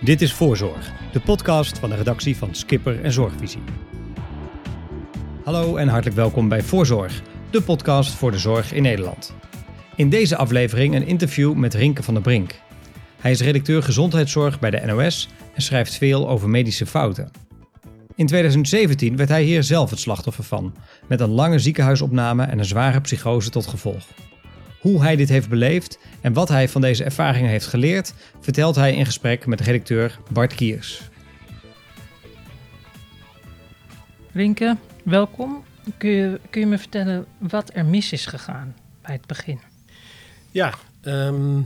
Dit is Voorzorg, de podcast van de redactie van Skipper en Zorgvisie. Hallo en hartelijk welkom bij Voorzorg, de podcast voor de zorg in Nederland. In deze aflevering een interview met Rinke van der Brink. Hij is redacteur gezondheidszorg bij de NOS en schrijft veel over medische fouten. In 2017 werd hij hier zelf het slachtoffer van, met een lange ziekenhuisopname en een zware psychose tot gevolg. Hoe hij dit heeft beleefd en wat hij van deze ervaringen heeft geleerd, vertelt hij in gesprek met redacteur Bart Kiers. Rinke, welkom. Kun je, kun je me vertellen wat er mis is gegaan bij het begin? Ja, ehm,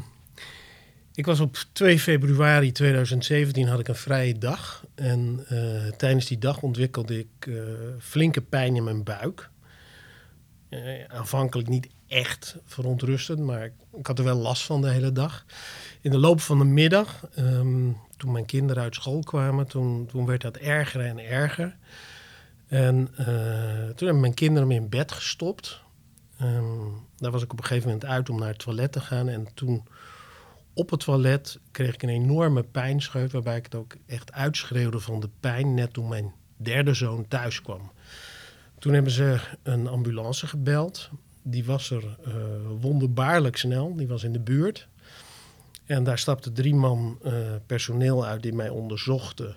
ik was op 2 februari 2017 had ik een vrije dag. En uh, tijdens die dag ontwikkelde ik uh, flinke pijn in mijn buik. Uh, aanvankelijk niet echt verontrustend, maar ik had er wel last van de hele dag. In de loop van de middag, um, toen mijn kinderen uit school kwamen, toen, werd dat erger en erger. En toen hebben mijn kinderen me in bed gestopt. Um, daar was ik op een gegeven moment uit om naar het toilet te gaan. En toen op het toilet kreeg ik een enorme pijnscheut, waarbij ik het ook echt uitschreeuwde van de pijn, net toen mijn derde zoon thuis kwam. Toen hebben ze een ambulance gebeld. Die was er uh, wonderbaarlijk snel, die was in de buurt. En daar stapte drie man uh, personeel uit die mij onderzochten.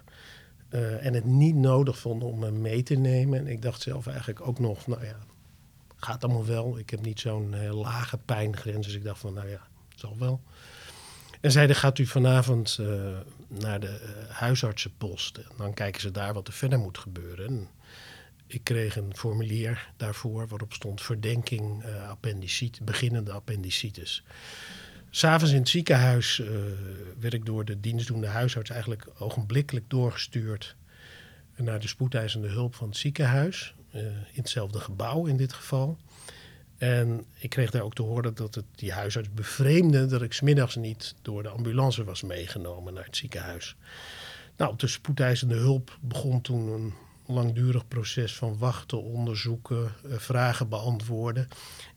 Uh, en het niet nodig vonden om me mee te nemen. En ik dacht zelf eigenlijk ook nog, nou ja, gaat allemaal wel. Ik heb niet zo'n lage pijngrens, dus ik dacht van, nou ja, zal wel. En zeiden, gaat u vanavond naar de huisartsenpost. En dan kijken ze daar wat er verder moet gebeuren. En ik kreeg een formulier daarvoor waarop stond verdenking uh, beginnende appendicitis. S'avonds in het ziekenhuis werd ik door de dienstdoende huisarts eigenlijk ogenblikkelijk doorgestuurd naar de spoedeisende hulp van het ziekenhuis. in hetzelfde gebouw in dit geval. En ik kreeg daar ook te horen dat het die huisarts bevreemde dat ik smiddags niet door de ambulance was meegenomen naar het ziekenhuis. Nou, op de spoedeisende hulp begon toen een langdurig proces van wachten, onderzoeken, vragen beantwoorden.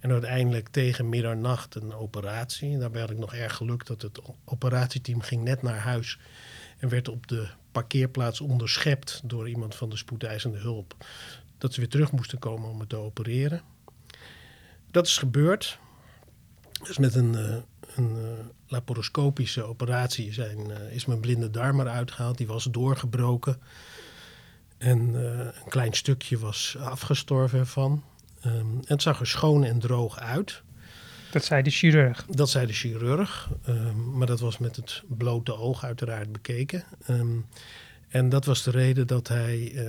En uiteindelijk tegen middernacht een operatie. En daarbij had ik nog erg geluk dat het operatieteam ging net naar huis en werd op de parkeerplaats onderschept door iemand van de spoedeisende hulp. Dat ze weer terug moesten komen om me te opereren. Dat is gebeurd. Dus met een, uh, een uh, laparoscopische operatie zijn, is mijn blinde darm eruit gehaald. Die was doorgebroken. En een klein stukje was afgestorven ervan. Um, en het zag er schoon en droog uit. Dat zei de chirurg? Dat zei de chirurg. Um, maar dat was met het blote oog uiteraard bekeken. Um, en dat was de reden dat hij uh,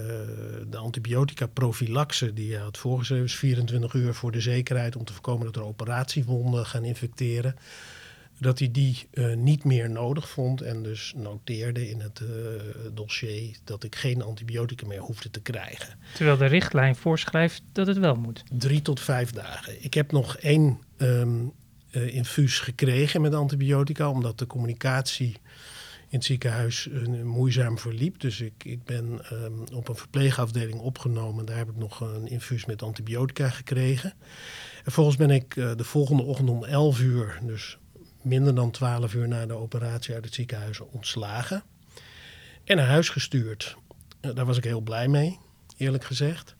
de antibiotica profilaxe die hij had voorgeschreven, 24 uur voor de zekerheid om te voorkomen dat er operatiewonden gaan infecteren, dat hij die uh, niet meer nodig vond en dus noteerde in het uh, dossier dat ik geen antibiotica meer hoefde te krijgen. Terwijl de richtlijn voorschrijft dat het wel moet. Drie tot vijf dagen. Ik heb nog één um, infuus gekregen met antibiotica, omdat de communicatie in het ziekenhuis moeizaam verliep. Dus ik, ik ben um, op een verpleegafdeling opgenomen. Daar heb ik nog een infuus met antibiotica gekregen. En volgens ben ik de volgende ochtend om 11 uur, dus minder dan 12 uur na de operatie uit het ziekenhuis, ontslagen. En naar huis gestuurd. Uh, daar was ik heel blij mee, eerlijk gezegd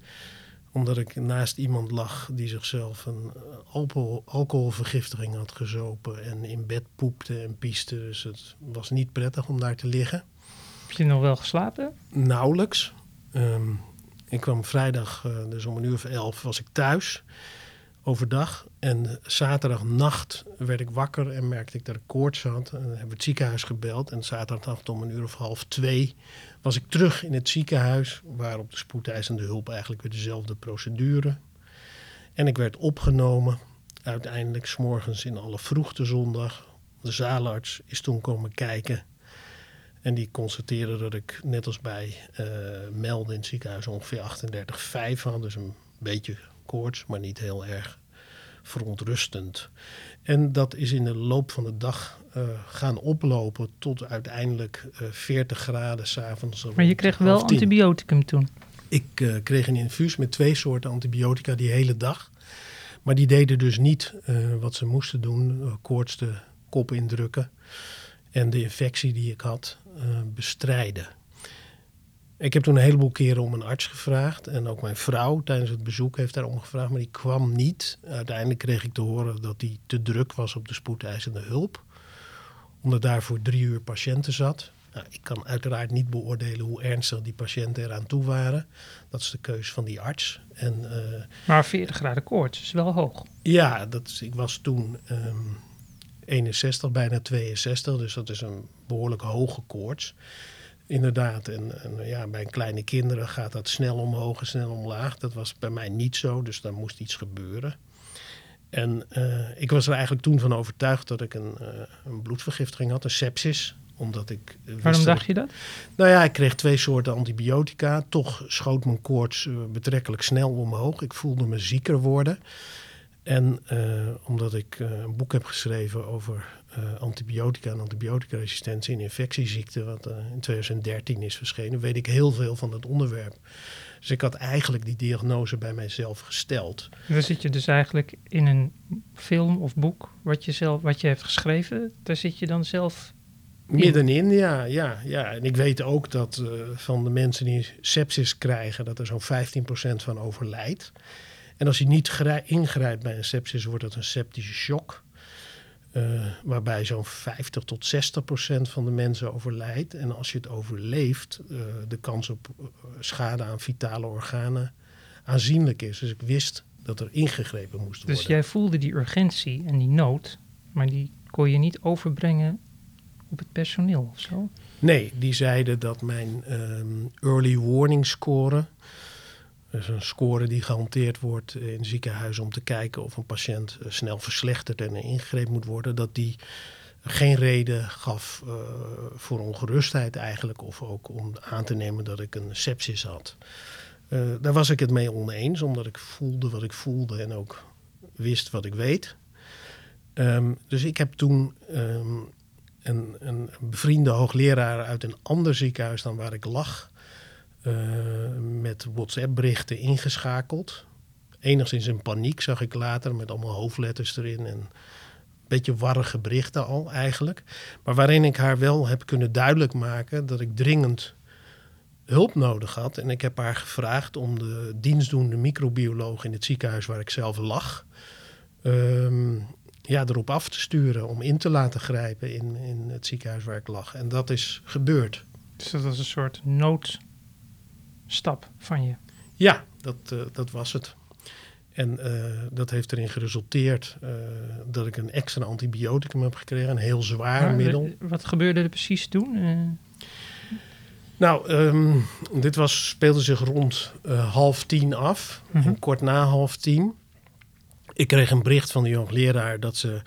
omdat ik naast iemand lag die zichzelf een alcohol, alcoholvergiftiging had gezopen en in bed poepte en pieste. Dus het was niet prettig om daar te liggen. Heb je nog wel geslapen? Nauwelijks. Um, ik kwam vrijdag, uh, dus om een uur of elf, was ik thuis overdag. En zaterdagnacht werd ik wakker en merkte ik dat ik koorts had. En hebben we het ziekenhuis gebeld. En zaterdagnacht om een uur of half twee was ik terug in het ziekenhuis. Waar op de spoedeisende hulp eigenlijk weer dezelfde procedure. En ik werd opgenomen. Uiteindelijk s'morgens in alle vroegte zondag. De zaalarts is toen komen kijken. En die constateerde dat ik net als bij uh, melden in het ziekenhuis ongeveer 38,5 had. Dus een beetje koorts, maar niet heel erg verontrustend. En dat is in de loop van de dag uh, gaan oplopen tot uiteindelijk uh, 40 graden s'avonds. Maar je kreeg wel antibioticum toen? Ik uh, kreeg een infuus met twee soorten antibiotica die hele dag. Maar die deden dus niet wat ze moesten doen, koorts de kop indrukken. en de infectie die ik had eh, bestrijden. Ik heb toen een heleboel keren om een arts gevraagd. En ook mijn vrouw tijdens het bezoek heeft daarom gevraagd, maar die kwam niet. Uiteindelijk kreeg ik te horen dat hij te druk was op de spoedeisende hulp. Omdat daar voor drie uur patiënten zat. Nou, ik kan uiteraard niet beoordelen hoe ernstig die patiënten eraan toe waren. Dat is de keus van die arts. En, uh, maar 40 graden koorts is wel hoog. Ja, dat is, ik was toen um, 61, bijna 62. Dus dat is een behoorlijk hoge koorts. Inderdaad, en, en, ja, bij kleine kinderen gaat dat snel omhoog en snel omlaag. Dat was bij mij niet zo, dus daar moest iets gebeuren. En uh, ik was er eigenlijk toen van overtuigd dat ik een, uh, een bloedvergiftiging had, een sepsis omdat ik Waarom dacht je dat? Nou ja, ik kreeg twee soorten antibiotica. Toch schoot mijn koorts uh, betrekkelijk snel omhoog. Ik voelde me zieker worden. En omdat ik een boek heb geschreven over antibiotica en antibioticaresistentie en infectieziekten, wat in 2013 is verschenen, weet ik heel veel van het onderwerp. Dus ik had eigenlijk die diagnose bij mijzelf gesteld. Dan zit je dus eigenlijk in een film of boek wat je, zelf, wat je hebt geschreven. Daar zit je dan zelf Middenin, ja, ja, ja. En ik weet ook dat uh, van de mensen die sepsis krijgen, dat er zo'n 15% van overlijdt. En als je niet ingrijpt bij een sepsis, wordt dat een septische shock. Uh, waarbij zo'n 50 tot 60 procent van de mensen overlijdt. En als je het overleeft, uh, de kans op schade aan vitale organen aanzienlijk is. Dus ik wist dat er ingegrepen moest worden. Dus jij voelde die urgentie en die nood, maar die kon je niet overbrengen op het personeel of zo? Nee, die zeiden dat mijn um, early warning score, dus een score die gehanteerd wordt in ziekenhuizen om te kijken of een patiënt uh, snel verslechtert en ingegrepen moet worden, dat die geen reden gaf uh, voor ongerustheid eigenlijk, of ook om aan te nemen dat ik een sepsis had. Uh, daar was ik het mee oneens, omdat ik voelde wat ik voelde en ook wist wat ik weet. Um, dus ik heb toen um, een, een bevriende hoogleraar uit een ander ziekenhuis dan waar ik lag, met WhatsApp-berichten ingeschakeld. Enigszins in paniek zag ik later, met allemaal hoofdletters erin en een beetje warrige berichten al eigenlijk. Maar waarin ik haar wel heb kunnen duidelijk maken dat ik dringend hulp nodig had. En ik heb haar gevraagd om de dienstdoende microbioloog in het ziekenhuis waar ik zelf lag. Um, ja, erop af te sturen, om in te laten grijpen in, in het ziekenhuis waar ik lag. En dat is gebeurd. Dus dat was een soort noodstap van je? Ja, dat, uh, dat was het. En uh, dat heeft erin geresulteerd uh, dat ik een extra antibioticum heb gekregen, een heel zwaar maar, middel. Wat gebeurde er precies toen? Nou, um, dit was, speelde zich rond half tien af, mm -hmm. kort na half tien. Ik kreeg een bericht van de jongleraar dat ze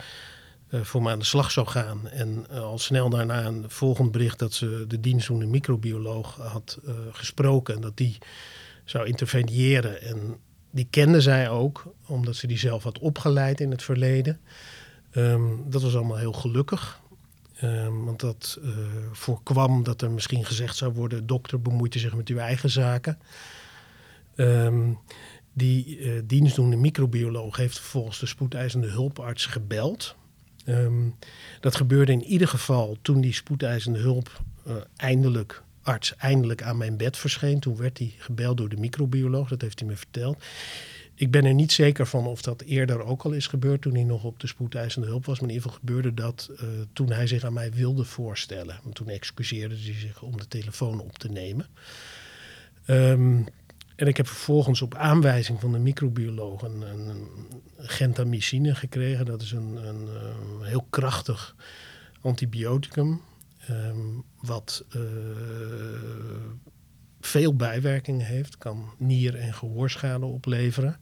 voor me aan de slag zou gaan. En uh, al snel daarna een volgend bericht dat ze de dienstdoende microbioloog had uh, gesproken. En dat die zou interveneren. En die kende zij ook, omdat ze die zelf had opgeleid in het verleden. Um, dat was allemaal heel gelukkig. Um, want dat voorkwam dat er misschien gezegd zou worden: dokter, bemoeit zich met uw eigen zaken. Um, die uh, dienstdoende microbioloog heeft vervolgens de spoedeisende hulparts gebeld. Um, dat gebeurde in ieder geval toen die spoedeisende hulp uh, eindelijk, arts eindelijk aan mijn bed verscheen. Toen werd hij gebeld door de microbioloog, dat heeft hij me verteld. Ik ben er niet zeker van of dat eerder ook al is gebeurd toen hij nog op de spoedeisende hulp was. Maar in ieder geval gebeurde dat uh, toen hij zich aan mij wilde voorstellen. Want toen excuseerde hij zich om de telefoon op te nemen. Um, en ik heb vervolgens op aanwijzing van de microbioloog een, gentamicine gekregen. Dat is een, een, een heel krachtig antibioticum. Um, wat uh, veel bijwerkingen heeft. Kan nier- en gehoorschade opleveren.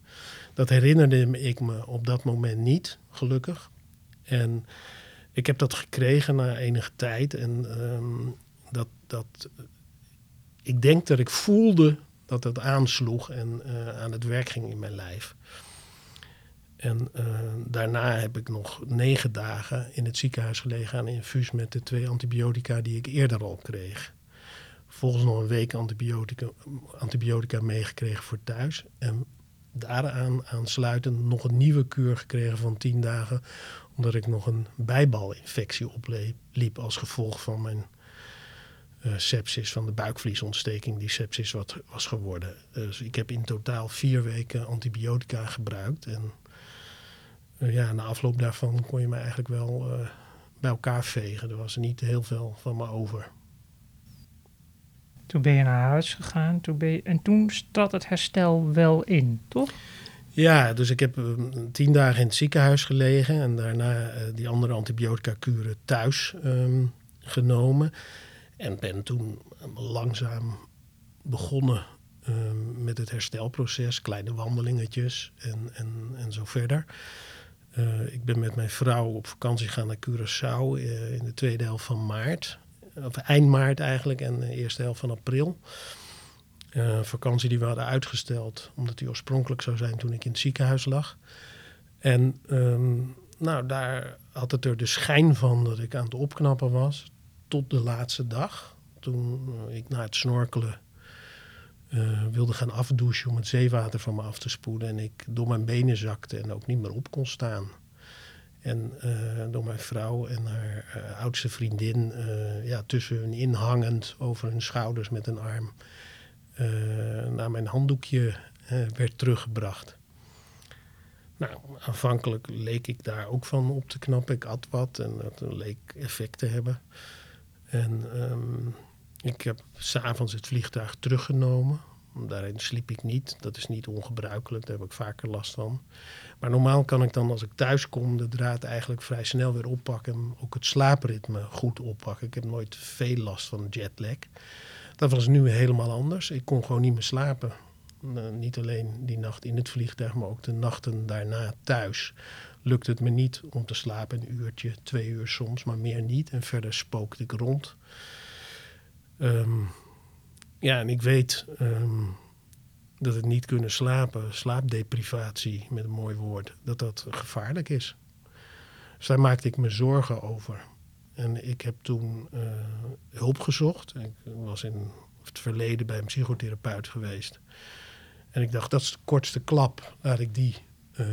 Dat herinnerde ik me op dat moment niet, gelukkig. En ik heb dat gekregen na enige tijd. En um, dat, dat, ik denk dat ik voelde dat het aansloeg en uh, aan het werk ging in mijn lijf. En uh, daarna heb ik nog negen dagen in het ziekenhuis gelegen aan infuus met de twee antibiotica die ik eerder al kreeg. Volgens nog een week antibiotica, antibiotica meegekregen voor thuis. En daaraan aansluitend nog een nieuwe kuur gekregen van 10 dagen. Omdat ik nog een bijbalinfectie opliep als gevolg van mijn sepsis, van de buikvliesontsteking die sepsis wat was geworden. Dus ik heb in totaal vier weken antibiotica gebruikt. En uh, ja, na afloop daarvan kon je me eigenlijk wel uh, bij elkaar vegen. Er was niet heel veel van me over. Toen ben je naar huis gegaan toen ben je, en toen trad het herstel wel in, toch? Ja, dus ik heb tien dagen in het ziekenhuis gelegen en daarna die andere antibiotica-kuren thuis um, genomen. En ben toen langzaam begonnen um, met het herstelproces, kleine wandelingetjes en, en, en zo verder. Uh, ik ben met mijn vrouw op vakantie gegaan naar Curaçao uh, in de tweede helft van maart. Of eind maart eigenlijk en de eerste helft van april. Vakantie die we hadden uitgesteld, omdat die oorspronkelijk zou zijn toen ik in het ziekenhuis lag. En um, nou, daar had het er de schijn van dat ik aan het opknappen was tot de laatste dag. Toen ik na het snorkelen uh, wilde gaan afdouchen om het zeewater van me af te spoelen. En ik door mijn benen zakte en ook niet meer op kon staan. En uh, door mijn vrouw en haar oudste vriendin ja, tussen hun inhangend over hun schouders met een arm naar mijn handdoekje werd teruggebracht. Nou, aanvankelijk leek ik daar ook van op te knappen. Ik at wat en dat leek effect te hebben. En um, ik heb s'avonds het vliegtuig teruggenomen. Daarin sliep ik niet. Dat is niet ongebruikelijk. Daar heb ik vaker last van. Maar normaal kan ik dan als ik thuis kom de draad eigenlijk vrij snel weer oppakken. En ook het slaapritme goed oppakken. Ik heb nooit veel last van jetlag. Dat was nu helemaal anders. Ik kon gewoon niet meer slapen. Uh, niet alleen die nacht in het vliegtuig, maar ook de nachten daarna thuis. Lukt het me niet om te slapen, een uurtje, twee uur soms, maar meer niet. En verder spookte ik rond. Um, ja, en ik weet um, dat het niet kunnen slapen, slaapdeprivatie met een mooi woord, dat dat gevaarlijk is. Dus daar maakte ik me zorgen over. En ik heb toen uh, hulp gezocht. Ik was in het verleden bij een psychotherapeut geweest. En ik dacht, dat is de kortste klap. Laat ik die uh,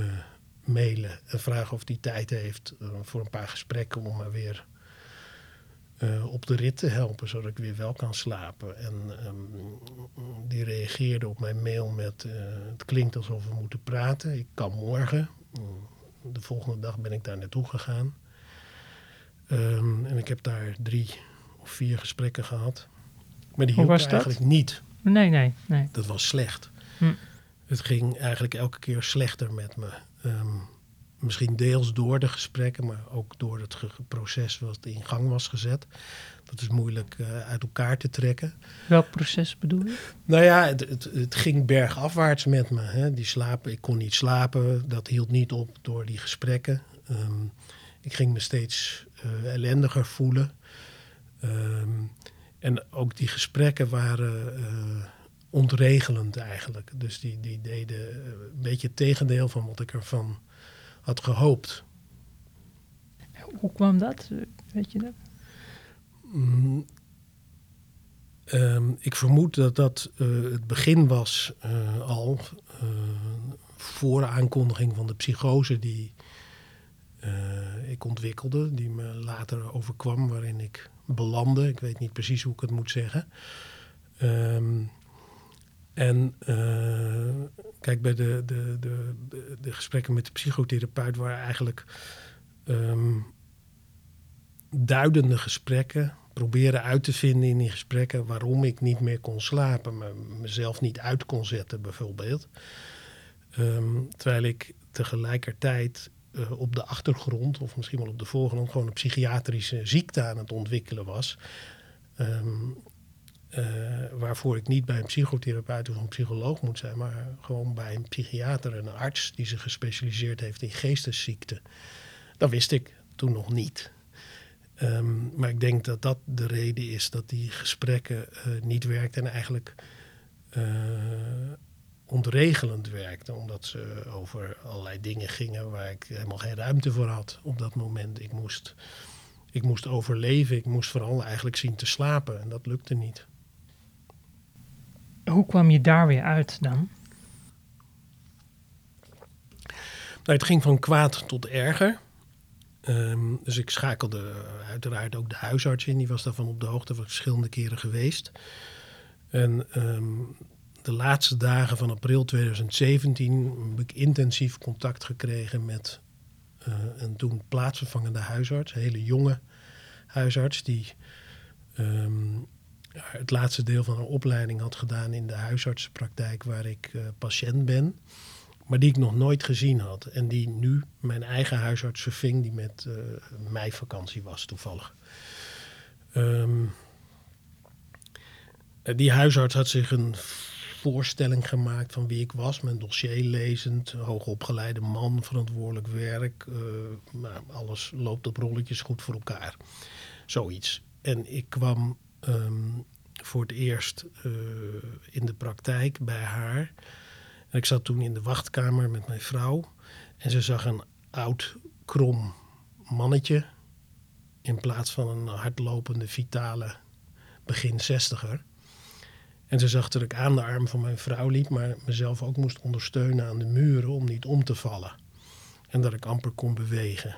mailen en vragen of die tijd heeft uh, voor een paar gesprekken om me weer uh, op de rit te helpen, zodat ik weer wel kan slapen. En um, die reageerde op mijn mail met: uh, Het klinkt alsof we moeten praten. Ik kan morgen. De volgende dag ben ik daar naartoe gegaan. Um, en ik heb daar drie of vier gesprekken gehad. Maar die was eigenlijk dat? niet. Nee, nee, nee. Dat was slecht. Hm. Het ging eigenlijk elke keer slechter met me. Um, misschien deels door de gesprekken, maar ook door het proces wat in gang was gezet. Dat is moeilijk uh, uit elkaar te trekken. Welk proces bedoel je? Nou ja, het, het, het ging bergafwaarts met me. Hè. Die slapen, ik kon niet slapen. Dat hield niet op door die gesprekken. Um, ik ging me steeds uh, ellendiger voelen. Um, en ook die gesprekken waren uh, ontregelend eigenlijk. Dus die, die deden een beetje het tegendeel van wat ik ervan had gehoopt. Hoe kwam dat? Weet je dat? Mm, um, ik vermoed dat dat uh, het begin was uh, al uh, voor de aankondiging van de psychose die ik ontwikkelde, die me later overkwam, waarin ik belandde. Ik weet niet precies hoe ik het moet zeggen. Um, en uh, kijk, bij de, de, de, de, gesprekken met de psychotherapeut waren eigenlijk um, duidende gesprekken. Proberen uit te vinden in die gesprekken waarom ik niet meer kon slapen. Me, mezelf niet uit kon zetten, bijvoorbeeld. Um, terwijl ik tegelijkertijd uh, op de achtergrond, of misschien wel op de voorgrond, gewoon een psychiatrische ziekte aan het ontwikkelen was. Um, uh, waarvoor ik niet bij een psychotherapeut of een psycholoog moet zijn, maar gewoon bij een psychiater en een arts die zich gespecialiseerd heeft in geestesziekten. Dat wist ik toen nog niet. Um, maar ik denk dat dat de reden is dat die gesprekken uh, niet werkten en eigenlijk uh, ontregelend werkten, omdat ze over allerlei dingen gingen waar ik helemaal geen ruimte voor had op dat moment. Ik moest, ik moest overleven, ik moest vooral eigenlijk zien te slapen en dat lukte niet. Hoe kwam je daar weer uit dan? het ging van kwaad tot erger. Ehm, dus ik schakelde uiteraard ook de huisarts in. Die was daarvan op de hoogte van verschillende keren geweest. En ehm, de laatste dagen van april 2017 heb ik intensief contact gekregen met uh, een toen plaatsvervangende huisarts. Een hele jonge huisarts die ehm, het laatste deel van haar opleiding had gedaan in de huisartsenpraktijk waar ik uh, patiënt ben maar die ik nog nooit gezien had. En die nu mijn eigen huisarts verving, die met uh, meivakantie was toevallig. Um, die huisarts had zich een voorstelling gemaakt van wie ik was. Mijn dossier lezend, hoogopgeleide man, verantwoordelijk werk. Nou, alles loopt op rolletjes goed voor elkaar. Zoiets. En ik kwam um, voor het eerst uh, in de praktijk bij haar ik zat toen in de wachtkamer met mijn vrouw. En ze zag een oud, krom mannetje. In plaats van een hardlopende, vitale begin zestiger. En ze zag dat ik aan de arm van mijn vrouw liep, maar mezelf ook moest ondersteunen aan de muren om niet om te vallen. En dat ik amper kon bewegen.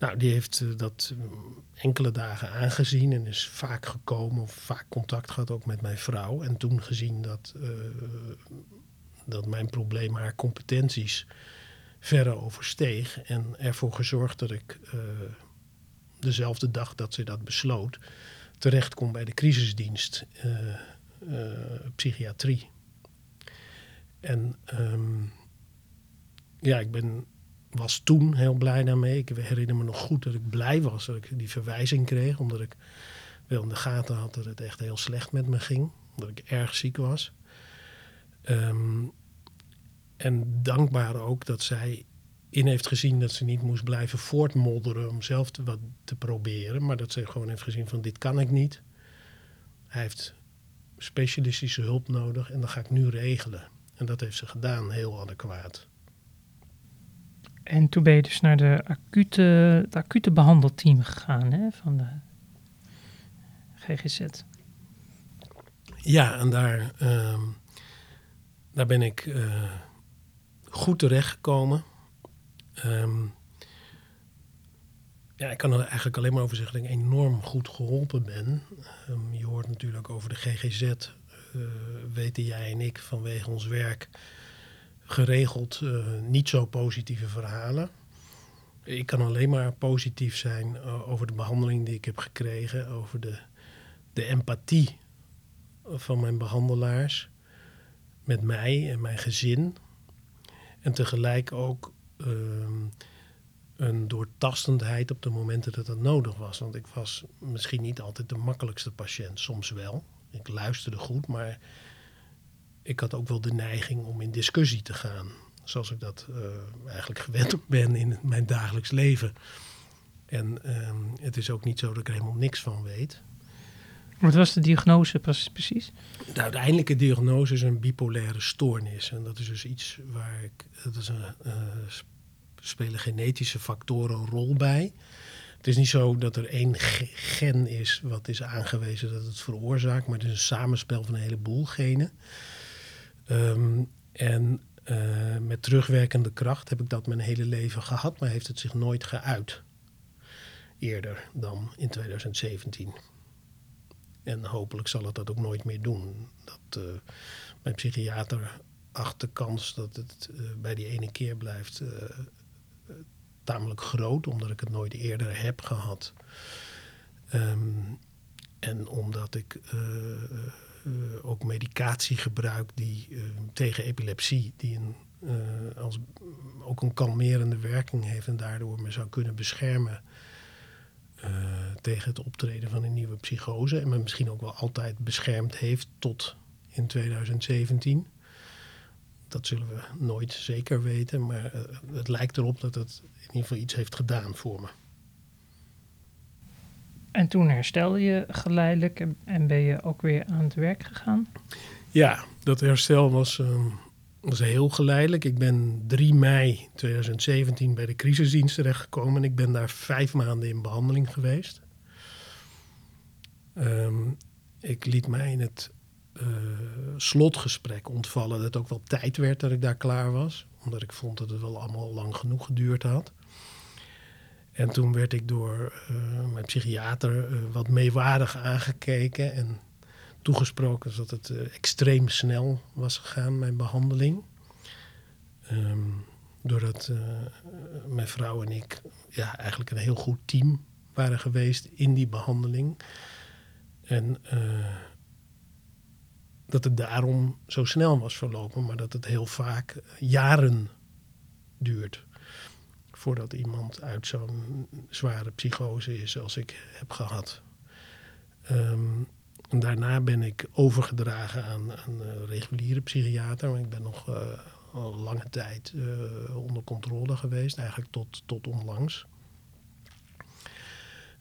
Nou, die heeft eh, dat mm, enkele dagen aangezien en is vaak gekomen of vaak contact gehad ook met mijn vrouw. En toen gezien dat uh, dat mijn probleem haar competenties verre oversteeg. En ervoor gezorgd dat ik uh, dezelfde dag dat ze dat besloot, terecht kon bij de crisisdienst psychiatrie. En um, ja, ik ben, was toen heel blij daarmee. Ik herinner me nog goed dat ik blij was dat ik die verwijzing kreeg, omdat ik wel in de gaten had dat het echt heel slecht met me ging, dat ik erg ziek was. Um, en dankbaar ook dat zij in heeft gezien dat ze niet moest blijven voortmodderen om zelf te, wat te proberen. Maar dat ze gewoon heeft gezien van dit kan ik niet. Hij heeft specialistische hulp nodig en dat ga ik nu regelen. En dat heeft ze gedaan, heel adequaat. En toen ben je dus naar de acute, het acute behandelteam gegaan hè, van de GGZ. Ja, en daar, uh, daar ben ik... Uh, goed terechtgekomen. Um, ja, ik kan er eigenlijk alleen maar over zeggen dat ik enorm goed geholpen ben. Um, je hoort natuurlijk over de GGZ, uh, weten jij en ik vanwege ons werk geregeld uh, niet zo positieve verhalen. Ik kan alleen maar positief zijn uh, over de behandeling die ik heb gekregen, over de, de empathie van mijn behandelaars met mij en mijn gezin. En tegelijk ook um, een doortastendheid op de momenten dat het nodig was. Want ik was misschien niet altijd de makkelijkste patiënt, soms wel. Ik luisterde goed, maar ik had ook wel de neiging om in discussie te gaan. Zoals ik dat uh, eigenlijk gewend ben in mijn dagelijks leven. En um, het is ook niet zo dat ik er helemaal niks van weet. Wat was de diagnose precies? De uiteindelijke diagnose is een bipolaire stoornis. En dat is dus iets waar ik. Dat is een, uh, spelen genetische factoren een rol bij. Het is niet zo dat er één gen is wat is aangewezen dat het veroorzaakt, maar het is een samenspel van een heleboel genen. Um, en uh, met terugwerkende kracht heb ik dat mijn hele leven gehad, maar heeft het zich nooit geuit. Eerder dan in 2017. En hopelijk zal het dat ook nooit meer doen. Dat, uh, mijn psychiater acht de kans dat het uh, bij die ene keer blijft tamelijk groot, omdat ik het nooit eerder heb gehad. Um, en omdat ik ook medicatie gebruik die, tegen epilepsie, die een, als, ook een kalmerende werking heeft en daardoor me zou kunnen beschermen tegen het optreden van een nieuwe psychose. En me misschien ook wel altijd beschermd heeft tot in 2017. Dat zullen we nooit zeker weten, maar het lijkt erop dat het in ieder geval iets heeft gedaan voor me. En toen herstelde je geleidelijk en ben je ook weer aan het werk gegaan? Ja, dat herstel was, uh, was heel geleidelijk. Ik ben 3 mei 2017 bij de crisisdienst terechtgekomen. En ik ben daar vijf maanden in behandeling geweest. Um, ik liet mij in het uh, slotgesprek ontvallen dat het ook wel tijd werd dat ik daar klaar was. Omdat ik vond dat het wel allemaal lang genoeg geduurd had. En toen werd ik door uh, mijn psychiater uh, wat meewarig aangekeken en toegesproken dat het uh, extreem snel was gegaan, mijn behandeling. Um, doordat mijn vrouw en ik ja, eigenlijk een heel goed team waren geweest in die behandeling. En dat het daarom zo snel was verlopen, maar dat het heel vaak jaren duurt voordat iemand uit zo'n zware psychose is als ik heb gehad. Um, daarna ben ik overgedragen aan een reguliere psychiater, maar ik ben nog uh, al lange tijd uh, onder controle geweest, eigenlijk tot, tot onlangs.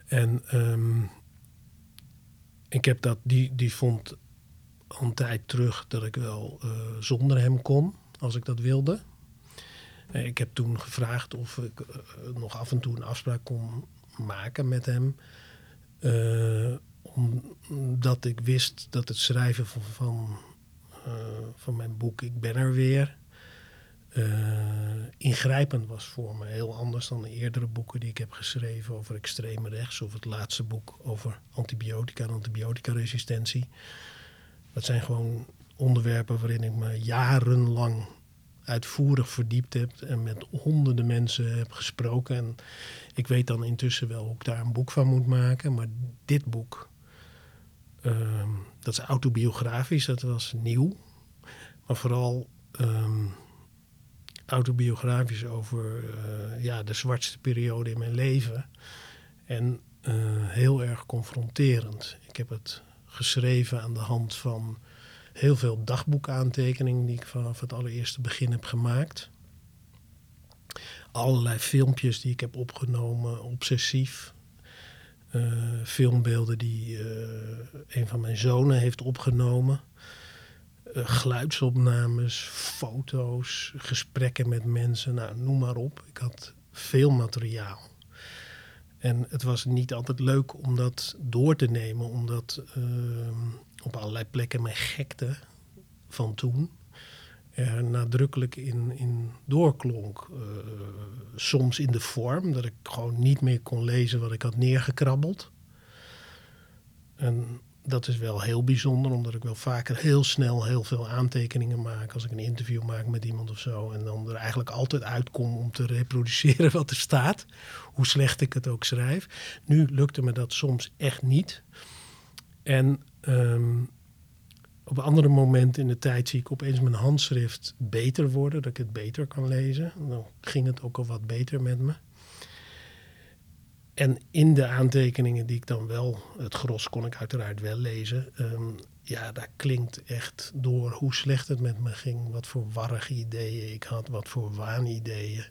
En um, ik heb dat, die, die vond een tijd terug dat ik wel uh, zonder hem kon, als ik dat wilde. Uh, ik heb toen gevraagd of ik uh, nog af en toe een afspraak kon maken met hem. omdat ik wist dat het schrijven van, van, van mijn boek Ik ben er weer ingrijpend was voor me. Heel anders dan de eerdere boeken die ik heb geschreven over extreme rechts. Of het laatste boek over antibiotica en antibioticaresistentie. Dat zijn gewoon onderwerpen waarin ik me jarenlang uitvoerig verdiept heb en met honderden mensen heb gesproken. En ik weet dan intussen wel hoe ik daar een boek van moet maken. Maar dit boek, um, dat is autobiografisch, dat was nieuw. Maar vooral um, autobiografisch over uh, ja, de zwartste periode in mijn leven. En uh, heel erg confronterend. Ik heb het geschreven aan de hand van heel veel dagboekaantekeningen die ik vanaf het allereerste begin heb gemaakt. Allerlei filmpjes die ik heb opgenomen, obsessief. Uh, filmbeelden die uh, een van mijn zonen heeft opgenomen. Uh, geluidsopnames, foto's, gesprekken met mensen, nou, noem maar op. Ik had veel materiaal. En het was niet altijd leuk om dat door te nemen, omdat uh, op allerlei plekken mijn gekte van toen er nadrukkelijk in, in doorklonk. Uh, soms in de vorm dat ik gewoon niet meer kon lezen wat ik had neergekrabbeld. En dat is wel heel bijzonder, omdat ik wel vaker heel snel heel veel aantekeningen maak als ik een interview maak met iemand of zo. En dan er eigenlijk altijd uitkom om te reproduceren wat er staat, hoe slecht ik het ook schrijf. Nu lukte me dat soms echt niet. En um, op andere momenten in de tijd zie ik opeens mijn handschrift beter worden, dat ik het beter kan lezen. Dan ging het ook al wat beter met me. En in de aantekeningen die ik dan wel, het gros kon ik uiteraard wel lezen. Um, ja, daar klinkt echt door hoe slecht het met me ging. Wat voor warrige ideeën ik had, wat voor waanideeën.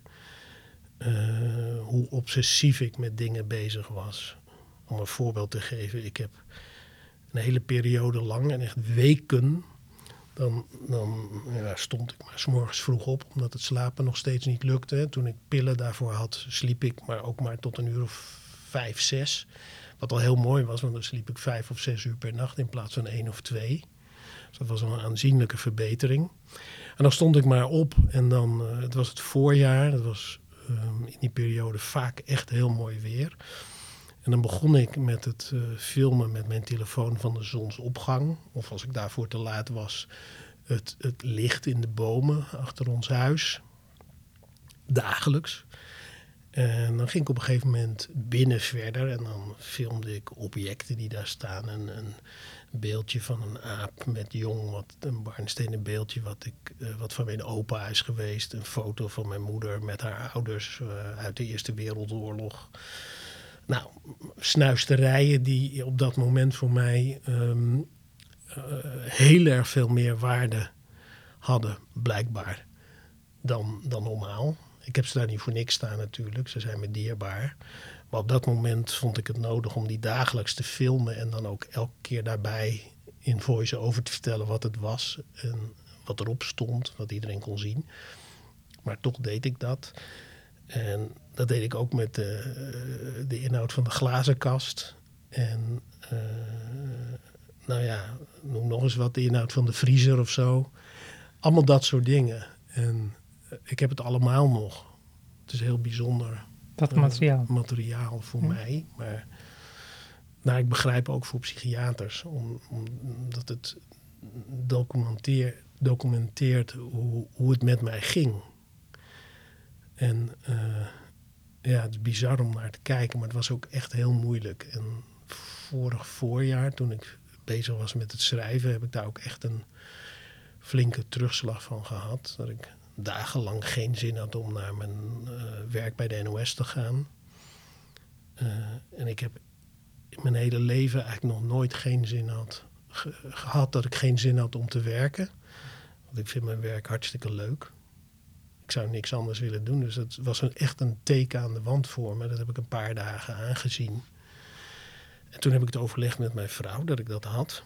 Uh, hoe obsessief ik met dingen bezig was. Om een voorbeeld te geven, ik heb een hele periode lang en echt weken. Dan, dan ja, stond ik maar s morgens vroeg op, omdat het slapen nog steeds niet lukte. Toen ik pillen daarvoor had, sliep ik maar ook maar tot een uur of vijf, zes. Wat al heel mooi was, want dan sliep ik vijf of zes uur per nacht in plaats van één of twee. Dus dat was een aanzienlijke verbetering. En dan stond ik maar op en dan, uh, het was het voorjaar, het was um, in die periode vaak echt heel mooi weer. En dan begon ik met het uh, filmen met mijn telefoon van de zonsopgang. Of als ik daarvoor te laat was, het, het licht in de bomen achter ons huis. Dagelijks. En dan ging ik op een gegeven moment binnen verder en dan filmde ik objecten die daar staan. En een beeldje van een aap met jong, wat, een barnstenen beeldje wat, ik, uh, wat van mijn opa is geweest. Een foto van mijn moeder met haar ouders uh, uit de Eerste Wereldoorlog. Nou, snuisterijen die op dat moment voor mij um, uh, heel erg veel meer waarde hadden, blijkbaar, dan, dan normaal. Ik heb ze daar niet voor niks staan natuurlijk, ze zijn me dierbaar. Maar op dat moment vond ik het nodig om die dagelijks te filmen en dan ook elke keer daarbij in voice-over te vertellen wat het was en wat erop stond, wat iedereen kon zien. Maar toch deed ik dat. En dat deed ik ook met de, de inhoud van de glazenkast. En uh, nou ja, noem nog eens wat, de inhoud van de vriezer of zo. Allemaal dat soort dingen. En ik heb het allemaal nog. Het is heel bijzonder. Dat eh, materiaal. materiaal voor Ja. mij. Maar nou, ik begrijp ook voor psychiaters, om, omdat het documenteer, documenteert hoe, hoe het met mij ging. En eh, ja, het is bizar om naar te kijken, maar het was ook echt heel moeilijk. En vorig voorjaar, toen ik bezig was met het schrijven, heb ik daar ook echt een flinke terugslag van gehad. Dat ik dagenlang geen zin had om naar mijn eh, werk bij de NOS te gaan. Eh, en ik heb in mijn hele leven eigenlijk nog nooit geen zin had ge- gehad dat ik geen zin had om te werken. Want ik vind mijn werk hartstikke leuk. Ik zou niks anders willen doen. Dus het was een, echt een teken aan de wand voor me. Dat heb ik een paar dagen aangezien. En toen heb ik het overlegd met mijn vrouw dat ik dat had.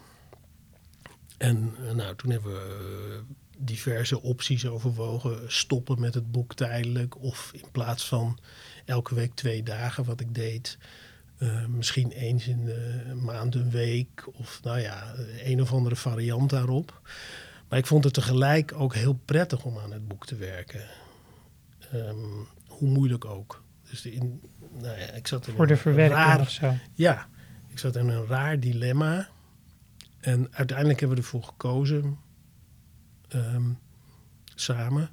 En eh, nou, toen hebben we eh, diverse opties overwogen. Stoppen met het boek tijdelijk. Of in plaats van elke week twee dagen wat ik deed. eh, misschien eens in de maand een week. Of nou ja, een of andere variant daarop. Maar ik vond het tegelijk ook heel prettig om aan het boek te werken. Ehm, hoe moeilijk ook. Dus in, nou ja, ik zat in Voor de verwerking raar- of zo. ja, ik zat in een raar dilemma. En uiteindelijk hebben we ervoor gekozen, ehm, samen,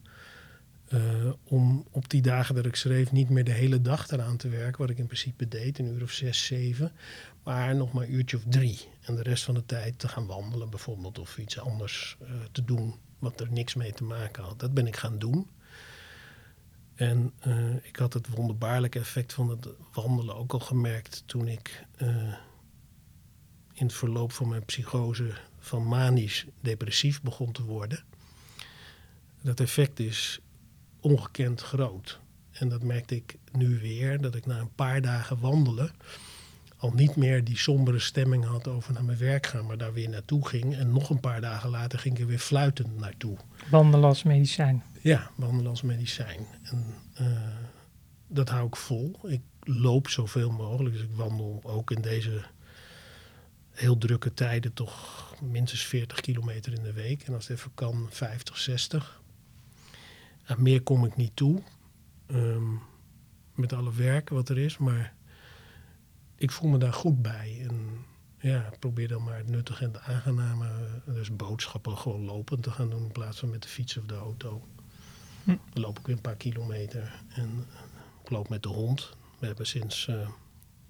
eh, om op die dagen dat ik schreef niet meer de hele dag eraan te werken, wat ik in principe deed, een uur of zes, zeven, maar nog maar een uurtje of drie. En de rest van de tijd te gaan wandelen bijvoorbeeld, of iets anders eh, te doen wat er niks mee te maken had. Dat ben ik gaan doen. En eh, ik had het wonderbaarlijke effect van het wandelen ook al gemerkt toen ik eh, in het verloop van mijn psychose van manisch depressief begon te worden. Dat effect is ongekend groot. En dat merkte ik nu weer, dat ik na een paar dagen wandelen al niet meer die sombere stemming had over naar mijn werk gaan, maar daar weer naartoe ging. En nog een paar dagen later ging ik er weer fluitend naartoe. Wandelen als medicijn. Ja, wandelen als medicijn. En eh, dat hou ik vol. Ik loop zoveel mogelijk. Dus ik wandel ook in deze heel drukke tijden toch minstens 40 kilometer in de week. En als het even kan, 50, 60. Aan meer kom ik niet toe. ehm, met alle werk wat er is. Maar ik voel me daar goed bij. En ja, probeer dan maar het nuttige en het aangename. Dus boodschappen gewoon lopend te gaan doen in plaats van met de fiets of de auto. Hm. Dan loop ik weer een paar kilometer. En eh, ik loop met de hond. We hebben sinds eh,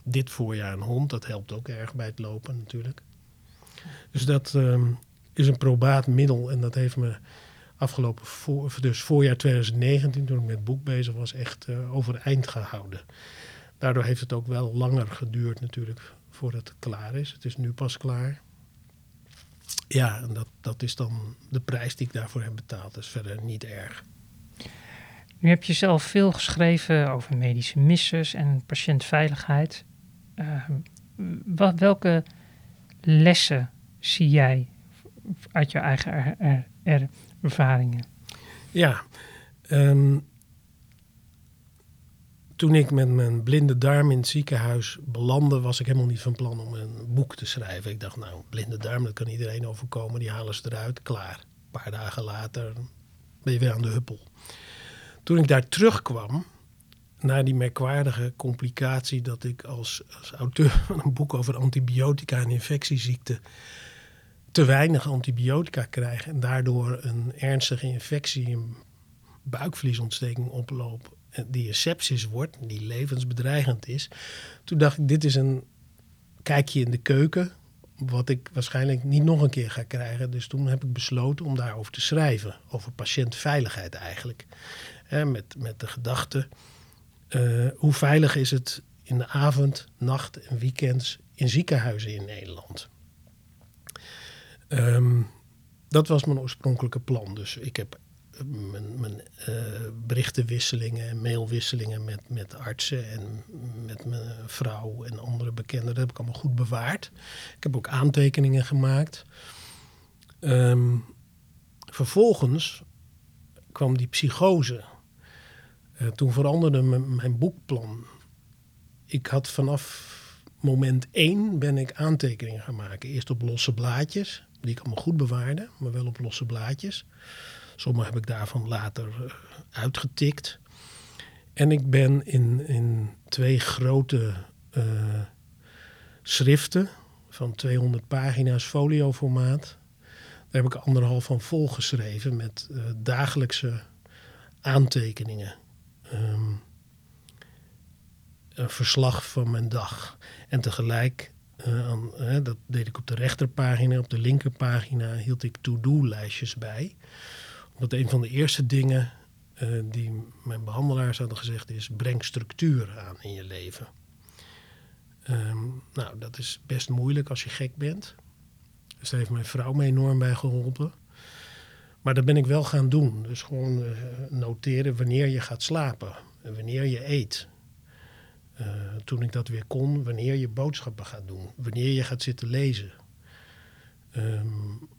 dit voorjaar een hond. Dat helpt ook erg bij het lopen natuurlijk. Dus dat ehm, is een probaat middel. En dat heeft me afgelopen voor, dus voorjaar 2019, toen ik met het boek bezig was, echt eh, overeind gehouden. Daardoor heeft het ook wel langer geduurd natuurlijk voordat het klaar is. Het is nu pas klaar. Ja, en dat, dat is dan de prijs die ik daarvoor heb betaald. Dat is verder niet erg. Nu heb je zelf veel geschreven over medische missers en patiëntveiligheid. Ehm, wat, welke lessen zie jij uit je eigen er- er- er- ervaringen? Ja, ehm, toen ik met mijn blinde darm in het ziekenhuis belandde, was ik helemaal niet van plan om een boek te schrijven. Ik dacht, nou, blinde darm, dat kan iedereen overkomen. Die halen ze eruit, klaar. Een paar dagen later ben je weer aan de huppel. Toen ik daar terugkwam, na die merkwaardige complicatie dat ik als, als auteur van een boek over antibiotica en infectieziekten te weinig antibiotica krijg en daardoor een ernstige infectie, een buikvliesontsteking oploop, die een sepsis wordt, die levensbedreigend is. Toen dacht ik, dit is een kijkje in de keuken, wat ik waarschijnlijk niet nog een keer ga krijgen. Dus toen heb ik besloten om daarover te schrijven, over patiëntveiligheid eigenlijk. Met, met de gedachte, eh, hoe veilig is het in de avond, nacht en weekends in ziekenhuizen in Nederland? Ehm, dat was mijn oorspronkelijke plan. Dus ik heb mijn, eh, berichtenwisselingen en mailwisselingen met, met artsen en met mijn vrouw en andere bekenden, dat heb ik allemaal goed bewaard. Ik heb ook aantekeningen gemaakt. Ehm, vervolgens kwam die psychose. Eh, toen veranderde mijn boekplan. Ik had vanaf moment één ben ik aantekeningen gaan maken. Eerst op losse blaadjes, die ik allemaal goed bewaarde, maar wel op losse blaadjes. Sommige heb ik daarvan later uh, uitgetikt. En ik ben in, in twee grote uh, schriften van 200 pagina's folioformaat. Daar heb ik anderhalf van volgeschreven met uh, dagelijkse aantekeningen. Um, een verslag van mijn dag. En tegelijk, aan, dat deed ik op de rechterpagina, op de linkerpagina hield ik to-do-lijstjes bij. Omdat een van de eerste dingen uh, die mijn behandelaars hadden gezegd is: breng structuur aan in je leven. Um, nou, dat is best moeilijk als je gek bent. Dus daar heeft mijn vrouw me enorm bij geholpen. Maar dat ben ik wel gaan doen. Dus gewoon uh, noteren wanneer je gaat slapen en wanneer je eet. Uh, toen ik dat weer kon, wanneer je boodschappen gaat doen, wanneer je gaat zitten lezen. Um,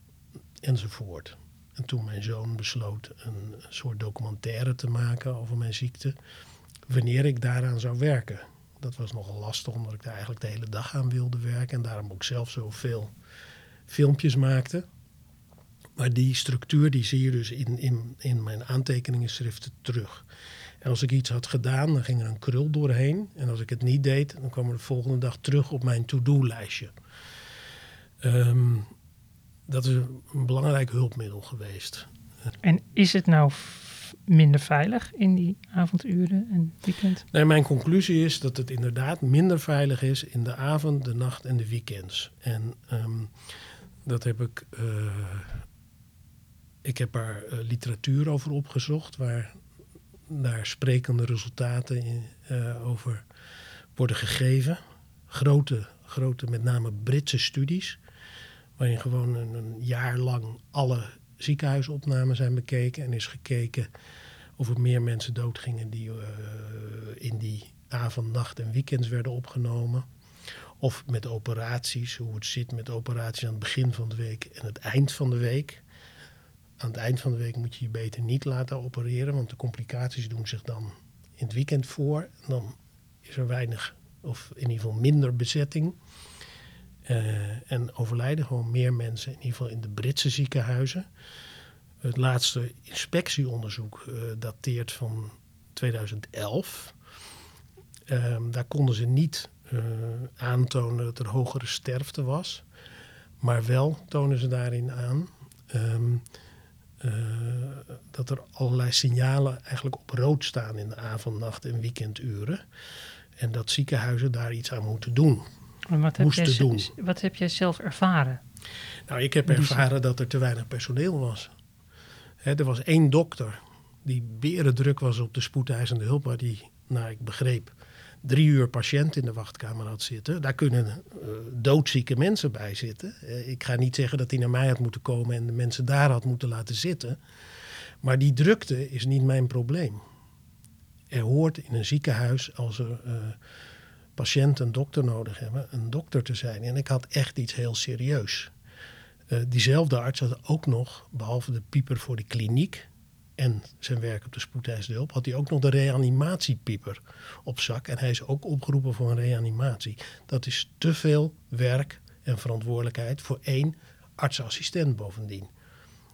enzovoort. En toen mijn zoon besloot een soort documentaire te maken over mijn ziekte, wanneer ik daaraan zou werken. Dat was nogal lastig, omdat ik daar eigenlijk de hele dag aan wilde werken en daarom ook zelf zoveel filmpjes maakte. Maar die structuur die zie je dus in, in, in mijn aantekeningenschriften terug. En als ik iets had gedaan, dan ging er een krul doorheen. En als ik het niet deed, dan kwam er de volgende dag terug op mijn to-do-lijstje. Um, dat is een belangrijk hulpmiddel geweest. En is het nou minder veilig in die avonduren en weekend? Nee, mijn conclusie is dat het inderdaad minder veilig is in de avond, de nacht en de weekends. En um, dat heb ik. Uh, ik heb daar uh, literatuur over opgezocht, waar daar sprekende resultaten in, uh, over worden gegeven. Grote, grote, met name Britse studies, waarin gewoon een, jaar lang alle ziekenhuisopnamen zijn bekeken en is gekeken of er meer mensen doodgingen die uh, in die avond, nacht en weekends werden opgenomen. Of met operaties, hoe het zit met operaties aan het begin van de week en het eind van de week. Aan het eind van de week moet je je beter niet laten opereren, want de complicaties doen zich dan in het weekend voor. Dan is er weinig, of in ieder geval minder bezetting. Uh, en overlijden gewoon meer mensen, in ieder geval in de Britse ziekenhuizen. Het laatste inspectieonderzoek uh, dateert van 2011. Um, daar konden ze niet uh, aantonen dat er hogere sterfte was. Maar wel tonen ze daarin aan uh, dat er allerlei signalen eigenlijk op rood staan in de avond, nacht en weekenduren. En dat ziekenhuizen daar iets aan moeten doen. En wat, heb jij, doen. wat heb jij zelf ervaren? Nou, ik heb ervaren dat er te weinig personeel was. He, er was één dokter die berendruk was op de spoedeisende hulp, maar die, nou ik begreep, drie uur patiënt in de wachtkamer had zitten. Daar kunnen uh, doodzieke mensen bij zitten. Uh, ik ga niet zeggen dat hij naar mij had moeten komen en de mensen daar had moeten laten zitten. Maar die drukte is niet mijn probleem. Er hoort in een ziekenhuis, als er uh, patiënten een dokter nodig hebben, een dokter te zijn. En ik had echt iets heel serieus. diezelfde arts had ook nog, behalve de pieper voor de kliniek, en zijn werk op de spoedeisende hulp, had hij ook nog de reanimatiepieper op zak. En hij is ook opgeroepen voor een reanimatie. Dat is te veel werk en verantwoordelijkheid voor één artsassistent bovendien.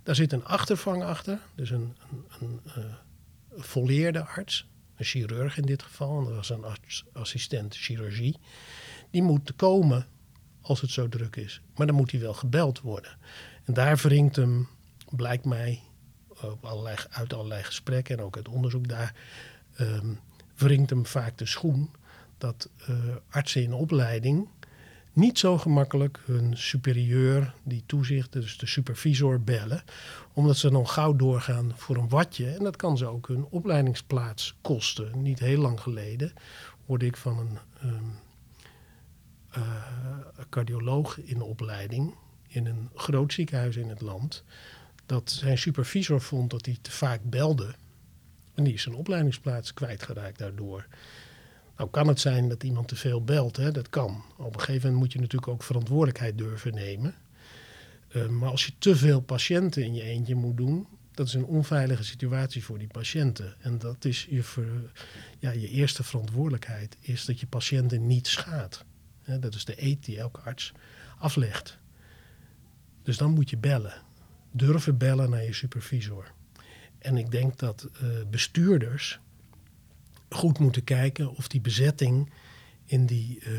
Daar zit een achtervang achter, dus een, een, een uh, volleerde arts, een chirurg in dit geval, en dat was een artsassistent chirurgie. Die moet komen als het zo druk is. Maar dan moet hij wel gebeld worden. En daar wringt hem, blijkt mij, op allerlei, uit allerlei gesprekken en ook uit onderzoek daar, um, wringt hem vaak de schoen dat uh, artsen in opleiding niet zo gemakkelijk hun superieur, die toezicht, dus de supervisor, bellen. Omdat ze dan gauw doorgaan voor een watje. En dat kan ze ook hun opleidingsplaats kosten. Niet heel lang geleden hoorde ik van een um, uh, cardioloog in opleiding in een groot ziekenhuis in het land dat zijn supervisor vond dat hij te vaak belde. En die is zijn opleidingsplaats kwijtgeraakt daardoor. Nou kan het zijn dat iemand te veel belt, hè? dat kan. Op een gegeven moment moet je natuurlijk ook verantwoordelijkheid durven nemen. Uh, maar als je te veel patiënten in je eentje moet doen, dat is een onveilige situatie voor die patiënten. En dat is je, ja, je eerste verantwoordelijkheid, is dat je patiënten niet schaadt. Dat is de eet die elke arts aflegt. Dus dan moet je bellen durven bellen naar je supervisor. en ik denk dat uh, bestuurders goed moeten kijken of die bezetting in die uh,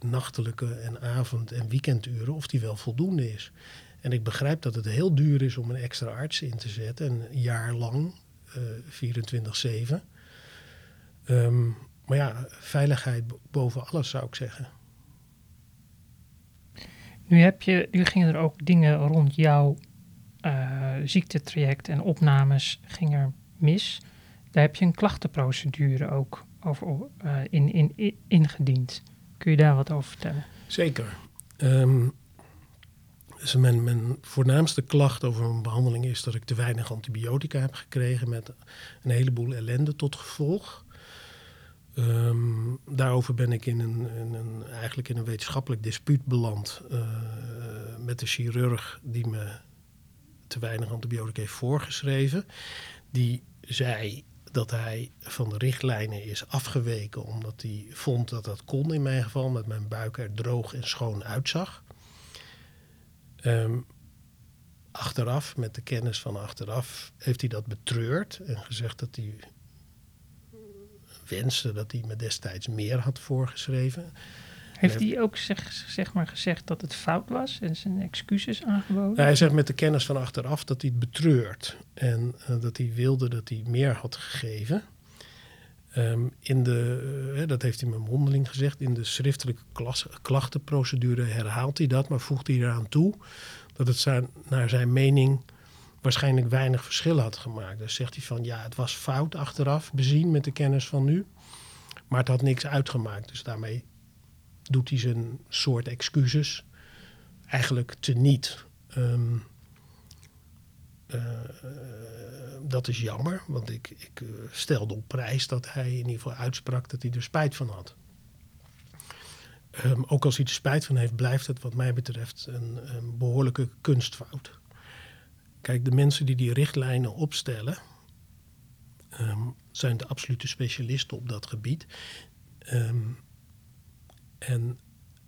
nachtelijke en avond- en weekenduren, of die wel voldoende is. En ik begrijp dat het heel duur is om een extra arts in te zetten, een jaar lang, uh, 24-7. Um, maar ja, veiligheid boven alles zou ik zeggen. Nu, heb je, nu gingen er ook dingen rond jouw uh, ziektetraject en opnames gingen mis. Daar heb je een klachtenprocedure ook over uh, in, in, ingediend. Kun je daar wat over vertellen? Zeker. Um, dus mijn, voornaamste klacht over mijn behandeling is dat ik te weinig antibiotica heb gekregen met een heleboel ellende tot gevolg. Um, daarover ben ik in een, een, eigenlijk in een wetenschappelijk dispuut beland uh, met de chirurg die me te weinig antibiotica heeft voorgeschreven. Die zei dat hij van de richtlijnen is afgeweken omdat hij vond dat dat kon in mijn geval, omdat mijn buik er droog en schoon uitzag. Um, achteraf, met de kennis van achteraf, heeft hij dat betreurd en gezegd dat hij wenste dat hij me destijds meer had voorgeschreven. Heeft hij ook zeg, zeg maar gezegd dat het fout was en zijn excuses aangeboden? hij zegt met de kennis van achteraf dat hij het betreurt. En uh, dat hij wilde dat hij meer had gegeven. Um, in de, uh, dat heeft hij me mondeling gezegd. In de schriftelijke klas, klachtenprocedure herhaalt hij dat. Maar voegt hij eraan toe dat het zijn, naar zijn mening waarschijnlijk weinig verschil had gemaakt. Dus zegt hij van ja, het was fout achteraf bezien met de kennis van nu. Maar het had niks uitgemaakt. Dus daarmee doet hij zijn soort excuses eigenlijk teniet. Um, uh, dat is jammer, want ik, ik uh, stelde op prijs dat hij in ieder geval uitsprak dat hij er spijt van had. Um, ook als hij er spijt van heeft, blijft het wat mij betreft een, behoorlijke kunstfout. Kijk, de mensen die die richtlijnen opstellen, um, zijn de absolute specialisten op dat gebied. Um, en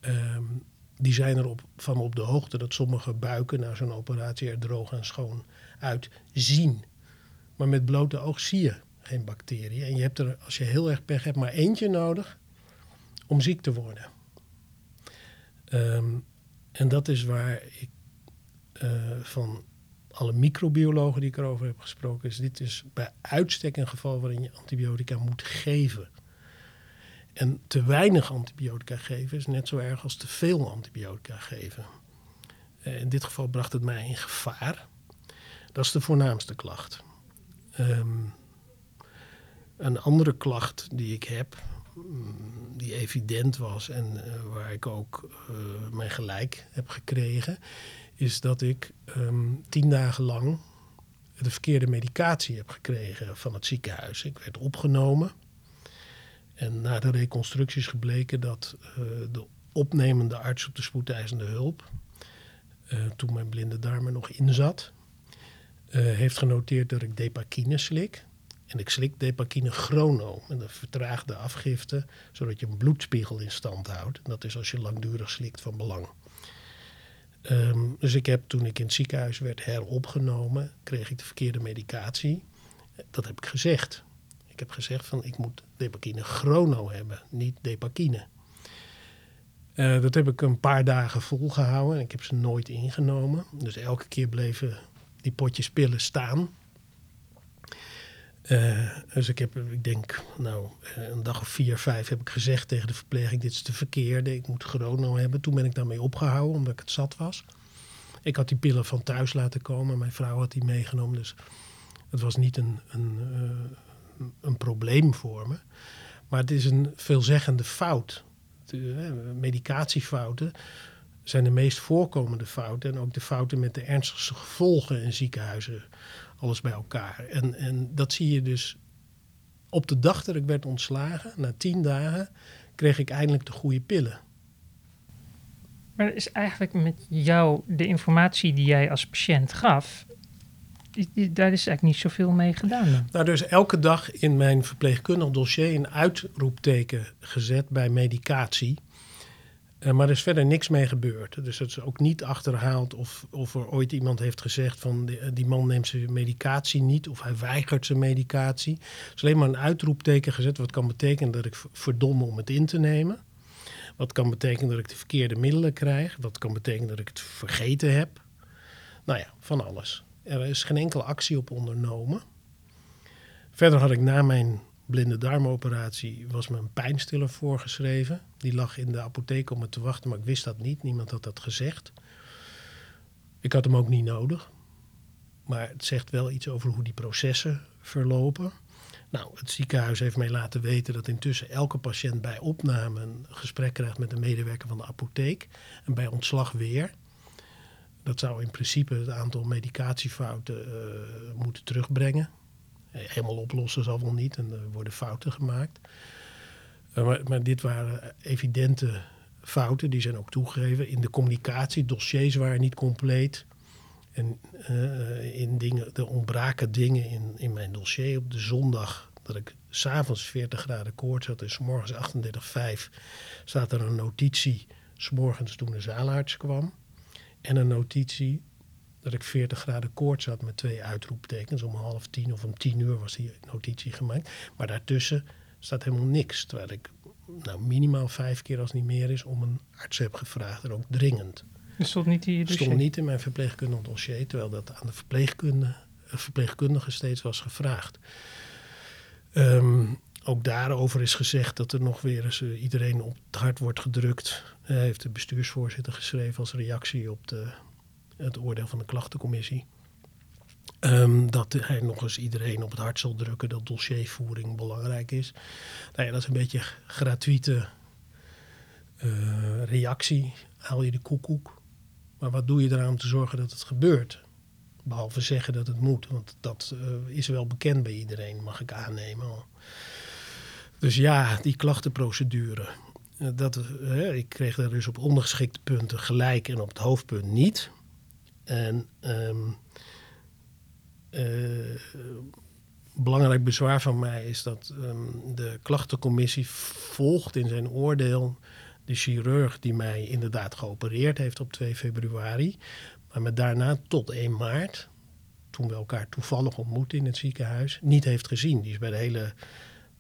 um, die zijn er op, van op de hoogte dat sommige buiken na zo'n operatie er droog en schoon uit zien. Maar met blote oog zie je geen bacteriën. En je hebt er, als je heel erg pech hebt, maar eentje nodig om ziek te worden. Um, en dat is waar ik uh, van alle microbiologen die ik erover heb gesproken, is dit is bij uitstek een geval waarin je antibiotica moet geven. En te weinig antibiotica geven is net zo erg als te veel antibiotica geven. Uh, in dit geval bracht het mij in gevaar. Dat is de voornaamste klacht. Um, een andere klacht die ik heb, die evident was en uh, waar ik ook uh, mijn gelijk heb gekregen, is dat ik um, tien dagen lang de verkeerde medicatie heb gekregen van het ziekenhuis. Ik werd opgenomen. En na de reconstructie is gebleken dat uh, de opnemende arts op de spoedeisende hulp, uh, toen mijn blinde darm er nog in zat, uh, heeft genoteerd dat ik depakine slik. En ik slik depakine chrono, met een vertraagde afgifte, zodat je een bloedspiegel in stand houdt. Dat is als je langdurig slikt van belang. Um, dus ik heb toen ik in het ziekenhuis werd heropgenomen, kreeg ik de verkeerde medicatie. Dat heb ik gezegd. Ik heb gezegd van ik moet depakine chrono hebben, niet depakine. Uh, dat heb ik een paar dagen volgehouden en ik heb ze nooit ingenomen. Dus elke keer bleven die potjes pillen staan. Uh, dus ik heb, ik denk, nou, een dag of vier, vijf heb ik gezegd tegen de verpleging: dit is de verkeerde, ik moet chrono hebben. Toen ben ik daarmee opgehouden, omdat ik het zat was. Ik had die pillen van thuis laten komen, mijn vrouw had die meegenomen, dus het was niet een, een, een probleem voor me. Maar het is een veelzeggende fout. De, uh, medicatiefouten zijn de meest voorkomende fouten en ook de fouten met de ernstigste gevolgen in ziekenhuizen alles bij elkaar. En, en dat zie je dus op de dag dat ik werd ontslagen, na tien dagen, kreeg ik eindelijk de goede pillen. Maar is eigenlijk met jou de informatie die jij als patiënt gaf, daar is eigenlijk niet zoveel mee gedaan. Dan. Nou, er is elke dag in mijn verpleegkundig dossier een uitroepteken gezet bij medicatie. Uh, maar er is verder niks mee gebeurd. Dus het is ook niet achterhaald of, of er ooit iemand heeft gezegd van die, die, man neemt zijn medicatie niet of hij weigert zijn medicatie. Er is alleen maar een uitroepteken gezet wat kan betekenen dat ik verdomme om het in te nemen. Wat kan betekenen dat ik de verkeerde middelen krijg. Wat kan betekenen dat ik het vergeten heb. Nou ja, van alles. Er is geen enkele actie op ondernomen. Verder had ik na mijn blinde darmoperatie was me een pijnstiller voorgeschreven. Die lag in de apotheek om me te wachten, maar ik wist dat niet. Niemand had dat gezegd. Ik had hem ook niet nodig. Maar het zegt wel iets over hoe die processen verlopen. Nou, het ziekenhuis heeft mij laten weten dat intussen elke patiënt bij opname een gesprek krijgt met een medewerker van de apotheek. En bij ontslag weer. Dat zou in principe het aantal medicatiefouten uh, moeten terugbrengen. Helemaal oplossen zal wel niet en er worden fouten gemaakt. Uh, maar, maar, dit waren evidente fouten, die zijn ook toegegeven. In de communicatie, dossiers waren niet compleet. En in dingen, er ontbraken dingen in, in mijn dossier. Op de zondag dat ik s'avonds 40 graden koorts had en s morgens 38,5 staat er een notitie. S morgens toen de zaalarts kwam. En een notitie dat ik 40 graden koorts had met twee uitroeptekens. Om half tien of om tien uur was die notitie gemaakt. Maar daartussen staat helemaal niks. Terwijl ik nou, minimaal vijf keer als het niet meer is om een arts heb gevraagd. En ook dringend. Dat stond niet in stond niet in mijn verpleegkundig dossier. Terwijl dat aan de verpleegkundige, verpleegkundige steeds was gevraagd. Um, ook daarover is gezegd dat er nog weer eens uh, iedereen op het hart wordt gedrukt. Uh, heeft de bestuursvoorzitter geschreven als reactie op de, het oordeel van de klachtencommissie. Um, dat hij nog eens iedereen op het hart zal drukken dat dossiervoering belangrijk is. Nou ja, dat is een beetje gratuite uh, reactie. Haal je de koekoek. Maar wat doe je eraan om te zorgen dat het gebeurt? Behalve zeggen dat het moet. Want dat is wel bekend bij iedereen, mag ik aannemen. Dus ja, die klachtenprocedure. Uh, dat, uh, ik kreeg daar dus op ondergeschikte punten gelijk en op het hoofdpunt niet. En um, belangrijk bezwaar van mij is dat um, de klachtencommissie volgt in zijn oordeel de chirurg die mij inderdaad geopereerd heeft op 2 februari. Maar me daarna tot 1 maart, toen we elkaar toevallig ontmoetten in het ziekenhuis, niet heeft gezien. Die is bij de hele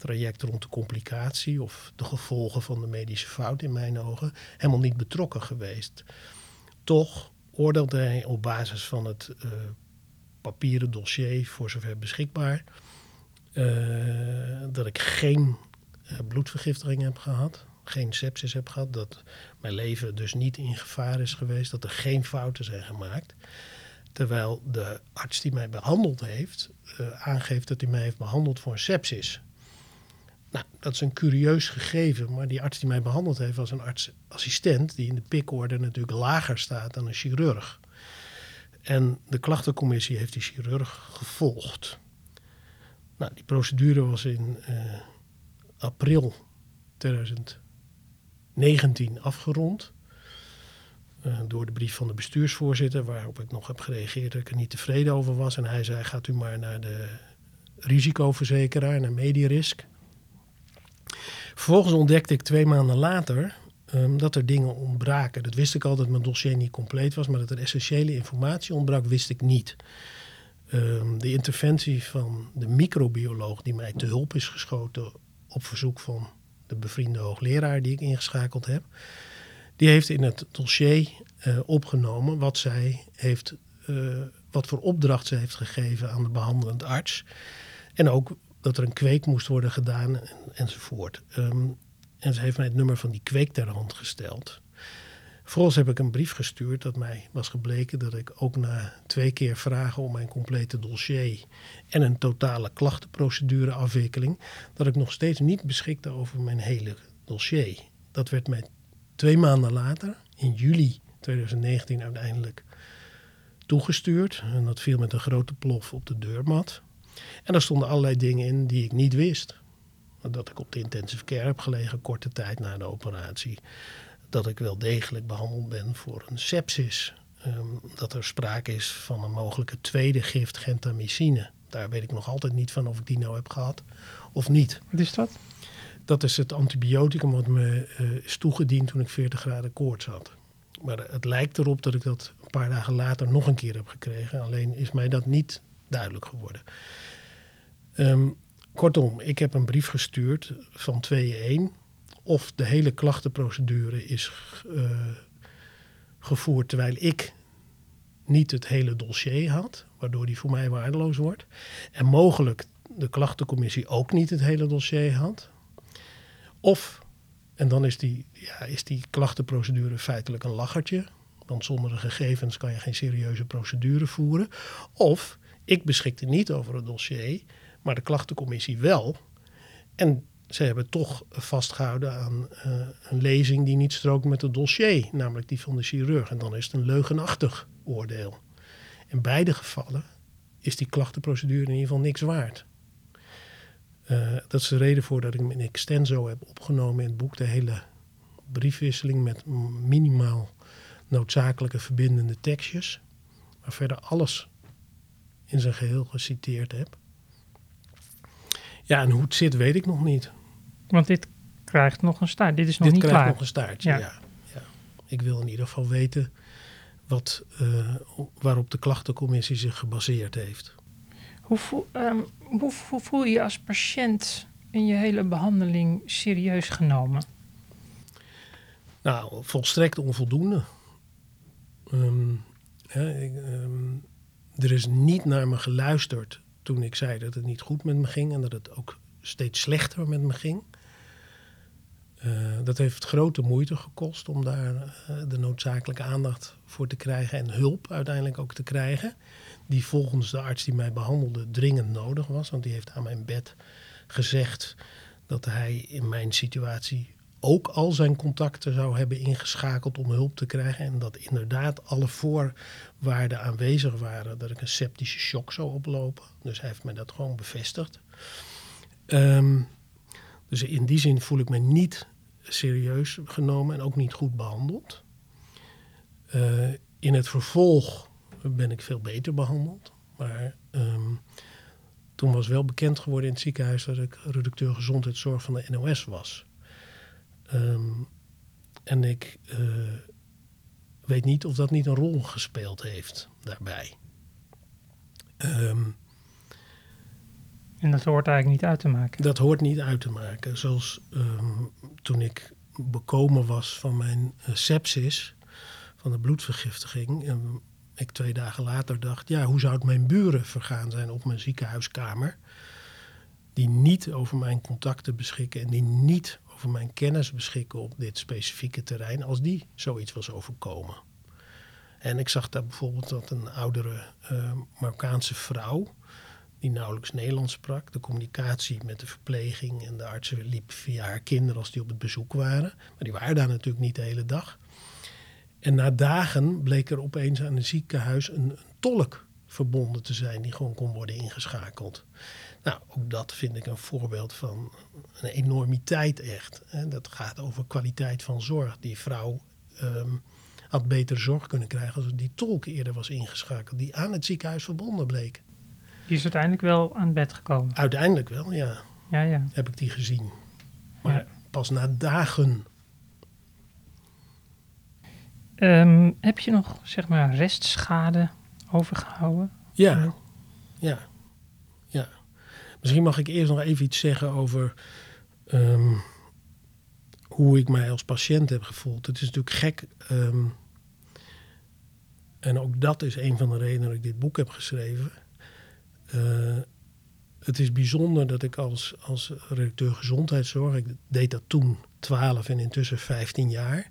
traject rond de complicatie of de gevolgen van de medische fout in mijn ogen helemaal niet betrokken geweest. Toch oordeelde hij op basis van het uh, papieren dossier, voor zover beschikbaar, uh, dat ik geen uh, bloedvergiftiging heb gehad geen sepsis heb gehad, dat mijn leven dus niet in gevaar is geweest, dat er geen fouten zijn gemaakt. Terwijl de arts die mij behandeld heeft, aangeeft dat hij mij heeft behandeld voor een sepsis. Nou, dat is een curieus gegeven, maar die arts die mij behandeld heeft was een artsassistent die in de pikorde natuurlijk lager staat dan een chirurg. En de klachtencommissie heeft die chirurg gevolgd. Nou, die procedure was in uh, april 2000. 19 afgerond. Uh, door de brief van de bestuursvoorzitter, waarop ik nog heb gereageerd dat ik er niet tevreden over was. En hij zei: Gaat u maar naar de risicoverzekeraar, naar Medirisk. Vervolgens ontdekte ik twee maanden later um, dat er dingen ontbraken. Dat wist ik al dat mijn dossier niet compleet was, maar dat er essentiële informatie ontbrak, wist ik niet. Um, de interventie van de microbioloog die mij te hulp is geschoten op verzoek van de bevriende hoogleraar die ik ingeschakeld heb, die heeft in het dossier uh, opgenomen wat zij heeft, uh, wat voor opdracht ze heeft gegeven aan de behandelend arts. En ook dat er een kweek moest worden gedaan en, enzovoort. Um, en ze heeft mij het nummer van die kweek ter hand gesteld. Vervolgens heb ik een brief gestuurd dat mij was gebleken dat ik ook na twee keer vragen om mijn complete dossier en een totale klachtenprocedureafwikkeling, dat ik nog steeds niet beschikte over mijn hele dossier. Dat werd mij twee maanden later, in juli 2019 uiteindelijk toegestuurd. En dat viel met een grote plof op de deurmat. En daar stonden allerlei dingen in die ik niet wist. Dat ik op de intensive care heb gelegen korte tijd na de operatie dat ik wel degelijk behandeld ben voor een sepsis. Um, dat er sprake is van een mogelijke tweede gift, gentamicine. Daar weet ik nog altijd niet van of ik die nou heb gehad of niet. Wat is dat? Dat is het antibioticum wat me uh, is toegediend toen ik 40 graden koorts had. Maar het lijkt erop dat ik dat een paar dagen later nog een keer heb gekregen. Alleen is mij dat niet duidelijk geworden. Ehm, kortom, ik heb een brief gestuurd van 2-1. Of de hele klachtenprocedure is uh, gevoerd terwijl ik niet het hele dossier had, waardoor die voor mij waardeloos wordt. En mogelijk de klachtencommissie ook niet het hele dossier had. Of, en dan is die, ja, is die klachtenprocedure feitelijk een lachertje. Want zonder de gegevens kan je geen serieuze procedure voeren. Of ik beschikte niet over het dossier, maar de klachtencommissie wel. En ze hebben toch vastgehouden aan uh, een lezing die niet strookt met het dossier, namelijk die van de chirurg. En dan is het een leugenachtig oordeel. In beide gevallen is die klachtenprocedure in ieder geval niks waard. Uh, dat is de reden voor dat ik in extenso heb opgenomen in het boek. De hele briefwisseling met minimaal noodzakelijke verbindende tekstjes. Maar verder alles in zijn geheel geciteerd heb. Ja, en hoe het zit weet ik nog niet. Want dit krijgt nog een staart. Dit is nog dit niet klaar. Dit krijgt nog een staartje, ja. ja. ja. Ik wil in ieder geval weten wat, uh, waarop de klachtencommissie zich gebaseerd heeft. Hoe voel, um, hoe, hoe voel je je als patiënt in je hele behandeling serieus genomen? Nou, volstrekt onvoldoende. Um, hè, ik, um, er is niet naar me geluisterd toen ik zei dat het niet goed met me ging en dat het ook steeds slechter met me ging. Uh, dat heeft grote moeite gekost om daar uh, de noodzakelijke aandacht voor te krijgen en hulp uiteindelijk ook te krijgen. Die volgens de arts die mij behandelde dringend nodig was. Want die heeft aan mijn bed gezegd dat hij in mijn situatie ook al zijn contacten zou hebben ingeschakeld om hulp te krijgen. En dat inderdaad alle voorwaarden aanwezig waren dat ik een septische shock zou oplopen. Dus hij heeft mij dat gewoon bevestigd. Um, dus in die zin voel ik me niet serieus genomen en ook niet goed behandeld. Uh, in het vervolg ben ik veel beter behandeld. Maar um, toen was wel bekend geworden in het ziekenhuis dat ik redacteur gezondheidszorg van de NOS was. Um, en ik uh, weet niet of dat niet een rol gespeeld heeft daarbij. Um, en dat hoort eigenlijk niet uit te maken. Dat hoort niet uit te maken. Zoals um, toen ik bekomen was van mijn uh, sepsis, van de bloedvergiftiging. En ik twee dagen later dacht, ja, hoe zou het mijn buren vergaan zijn op mijn ziekenhuiskamer? Die niet over mijn contacten beschikken en die niet mijn kennis beschikken op dit specifieke terrein, als die zoiets was overkomen. En ik zag daar bijvoorbeeld dat een oudere uh, Marokkaanse vrouw, die nauwelijks Nederlands sprak, de communicatie met de verpleging en de artsen liep via haar kinderen als die op het bezoek waren. Maar die waren daar natuurlijk niet de hele dag. En na dagen bleek er opeens aan het ziekenhuis een, een tolk verbonden te zijn die gewoon kon worden ingeschakeld. Nou, ook dat vind ik een voorbeeld van een enormiteit echt. Dat gaat over kwaliteit van zorg. Die vrouw um, had beter zorg kunnen krijgen als die tolk eerder was ingeschakeld, die aan het ziekenhuis verbonden bleek. Die is uiteindelijk wel aan bed gekomen? Uiteindelijk wel, ja. Ja, ja. Heb ik die gezien. Maar ja. pas na dagen. Um, heb je nog, zeg maar, restschade overgehouden? Ja, ja, ja. Misschien mag ik eerst nog even iets zeggen over um, hoe ik mij als patiënt heb gevoeld. Het is natuurlijk gek. Um, en ook dat is een van de redenen dat ik dit boek heb geschreven. Uh, het is bijzonder dat ik als, als redacteur gezondheidszorg, ik deed dat toen 12 en intussen 15 jaar,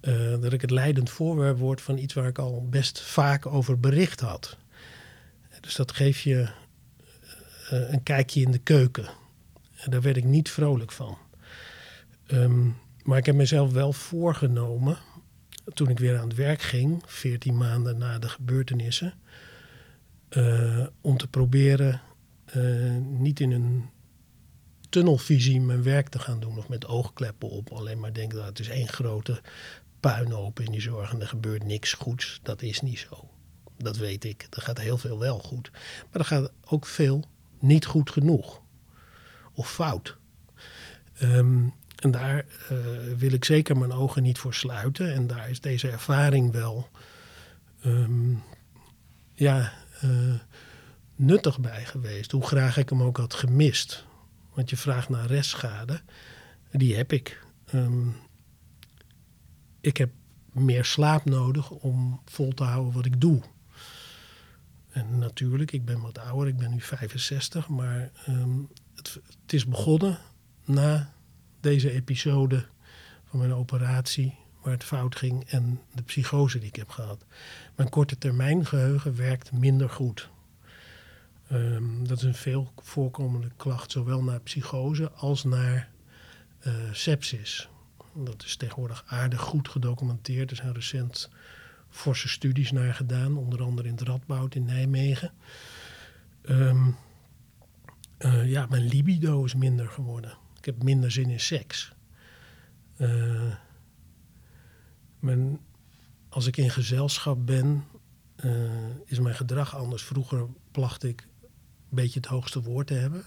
uh, dat ik het leidend voorwerp word van iets waar ik al best vaak over bericht had. Dus dat geeft je uh, een kijkje in de keuken. En daar werd ik niet vrolijk van. Um, maar ik heb mezelf wel voorgenomen, toen ik weer aan het werk ging, 14 maanden na de gebeurtenissen, om te proberen niet in een tunnelvisie mijn werk te gaan doen of met oogkleppen op. Alleen maar denken dat het is één grote puinhoop in die zorg en er gebeurt niks goeds. Dat is niet zo. Dat weet ik. Er gaat heel veel wel goed. Maar er gaat ook veel niet goed genoeg. Of fout. Ehm, en daar eh, wil ik zeker mijn ogen niet voor sluiten. En daar is deze ervaring wel ehm, ja, uh, nuttig bij geweest. Hoe graag ik hem ook had gemist. Want je vraagt naar restschade. Die heb ik. Um, ik heb meer slaap nodig om vol te houden wat ik doe. En natuurlijk, ik ben wat ouder, ik ben nu 65, maar um, het, het, is begonnen na deze episode van mijn operatie, waar het fout ging, en de psychose die ik heb gehad. Mijn korte termijn geheugen werkt minder goed. Um, dat is een veel voorkomende klacht, zowel naar psychose als naar uh, sepsis. Dat is tegenwoordig aardig goed gedocumenteerd. Er zijn recent forse studies naar gedaan, onder andere in het Radboud in Nijmegen. Um, uh, ja, mijn libido is minder geworden. Ik heb minder zin in seks. Mijn, als ik in gezelschap ben, uh, is mijn gedrag anders. Vroeger placht ik een beetje het hoogste woord te hebben.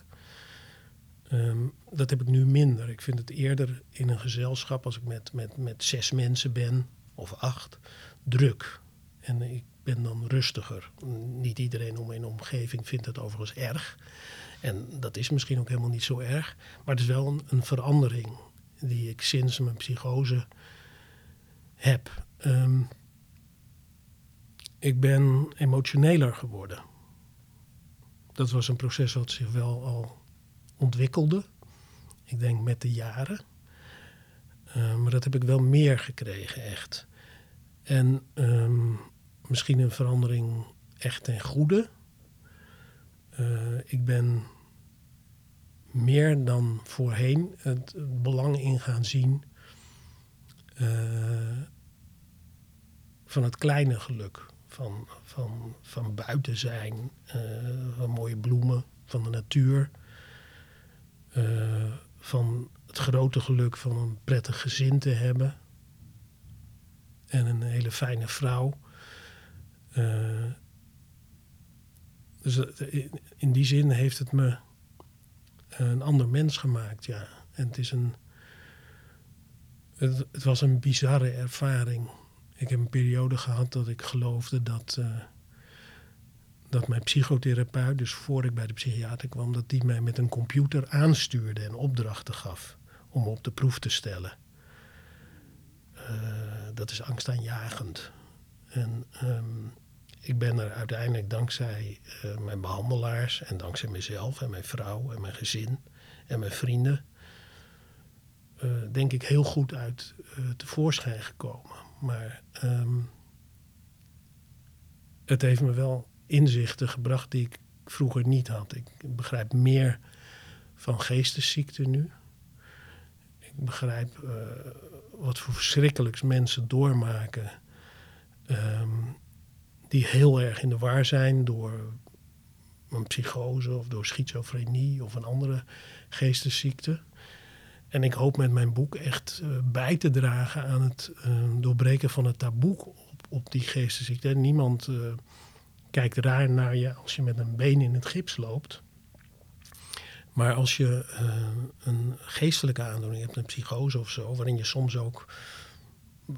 Um, dat heb ik nu minder. Ik vind het eerder in een gezelschap, als ik met, met, met zes mensen ben of acht, druk. En ik ben dan rustiger. Niet iedereen om mijn omgeving vindt het overigens erg. En dat is misschien ook helemaal niet zo erg. Maar het is wel een, een verandering die ik sinds mijn psychose heb. Um, ik ben emotioneler geworden. Dat was een proces wat zich wel al ontwikkelde. Ik denk met de jaren. Uh, maar dat heb ik wel meer gekregen, echt. En um, misschien een verandering echt ten goede. Uh, ik ben meer dan voorheen het, belang in gaan zien uh, van het kleine geluk. Van, van, van buiten zijn, van mooie bloemen, van de natuur. Van het grote geluk van een prettig gezin te hebben en een hele fijne vrouw. Uh, dus in die zin heeft het me een ander mens gemaakt, ja. En het is een. Het, was een bizarre ervaring. Ik heb een periode gehad dat ik geloofde dat. Dat mijn psychotherapeut, dus voor ik bij de psychiater kwam, dat die mij met een computer aanstuurde en opdrachten gaf om op de proef te stellen. Uh, dat is angstaanjagend. En um, ik ben er uiteindelijk dankzij uh, mijn behandelaars en dankzij mezelf en mijn vrouw en mijn gezin en mijn vrienden, uh, denk ik heel goed uit tevoorschijn gekomen. Maar um, het heeft me wel inzichten gebracht die ik vroeger niet had. Ik begrijp meer van geestesziekten nu. Ik begrijp wat voor verschrikkelijks mensen doormaken. Um, die heel erg in de war zijn door een psychose of door schizofrenie of een andere geestesziekte. En ik hoop met mijn boek echt uh, bij te dragen aan het uh, doorbreken van het taboe op, op die geestesziekte. Niemand kijkt raar naar je als je met een been in het gips loopt. Maar als je uh, een geestelijke aandoening hebt, een psychose of zo, waarin je soms ook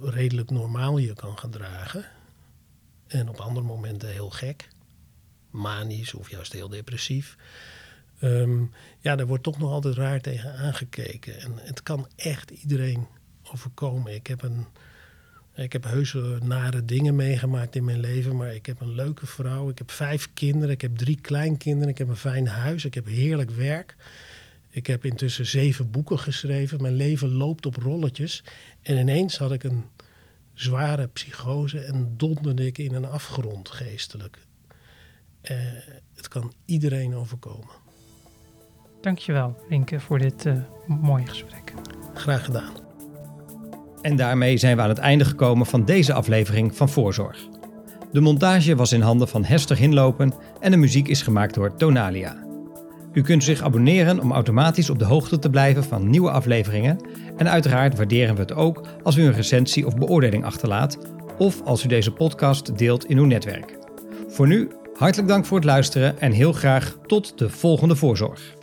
redelijk normaal je kan gedragen. En op andere momenten heel gek, manisch of juist heel depressief. Um, ja, daar wordt toch nog altijd raar tegen aangekeken. En het kan echt iedereen overkomen. Ik heb een ik heb heuse nare dingen meegemaakt in mijn leven, maar ik heb een leuke vrouw. Ik heb vijf kinderen, ik heb drie kleinkinderen, ik heb een fijn huis, ik heb heerlijk werk. Ik heb intussen zeven boeken geschreven. Mijn leven loopt op rolletjes. En ineens had ik een zware psychose en donderde ik in een afgrond geestelijk. Uh, het kan iedereen overkomen. Dankjewel, Rinke, voor dit uh, mooie gesprek. Graag gedaan. En daarmee zijn we aan het einde gekomen van deze aflevering van Voorzorg. De montage was in handen van Hester Hinlopen en de muziek is gemaakt door Tonalia. U kunt zich abonneren om automatisch op de hoogte te blijven van nieuwe afleveringen. En uiteraard waarderen we het ook als u een recensie of beoordeling achterlaat of als u deze podcast deelt in uw netwerk. Voor nu, hartelijk dank voor het luisteren en heel graag tot de volgende voorzorg.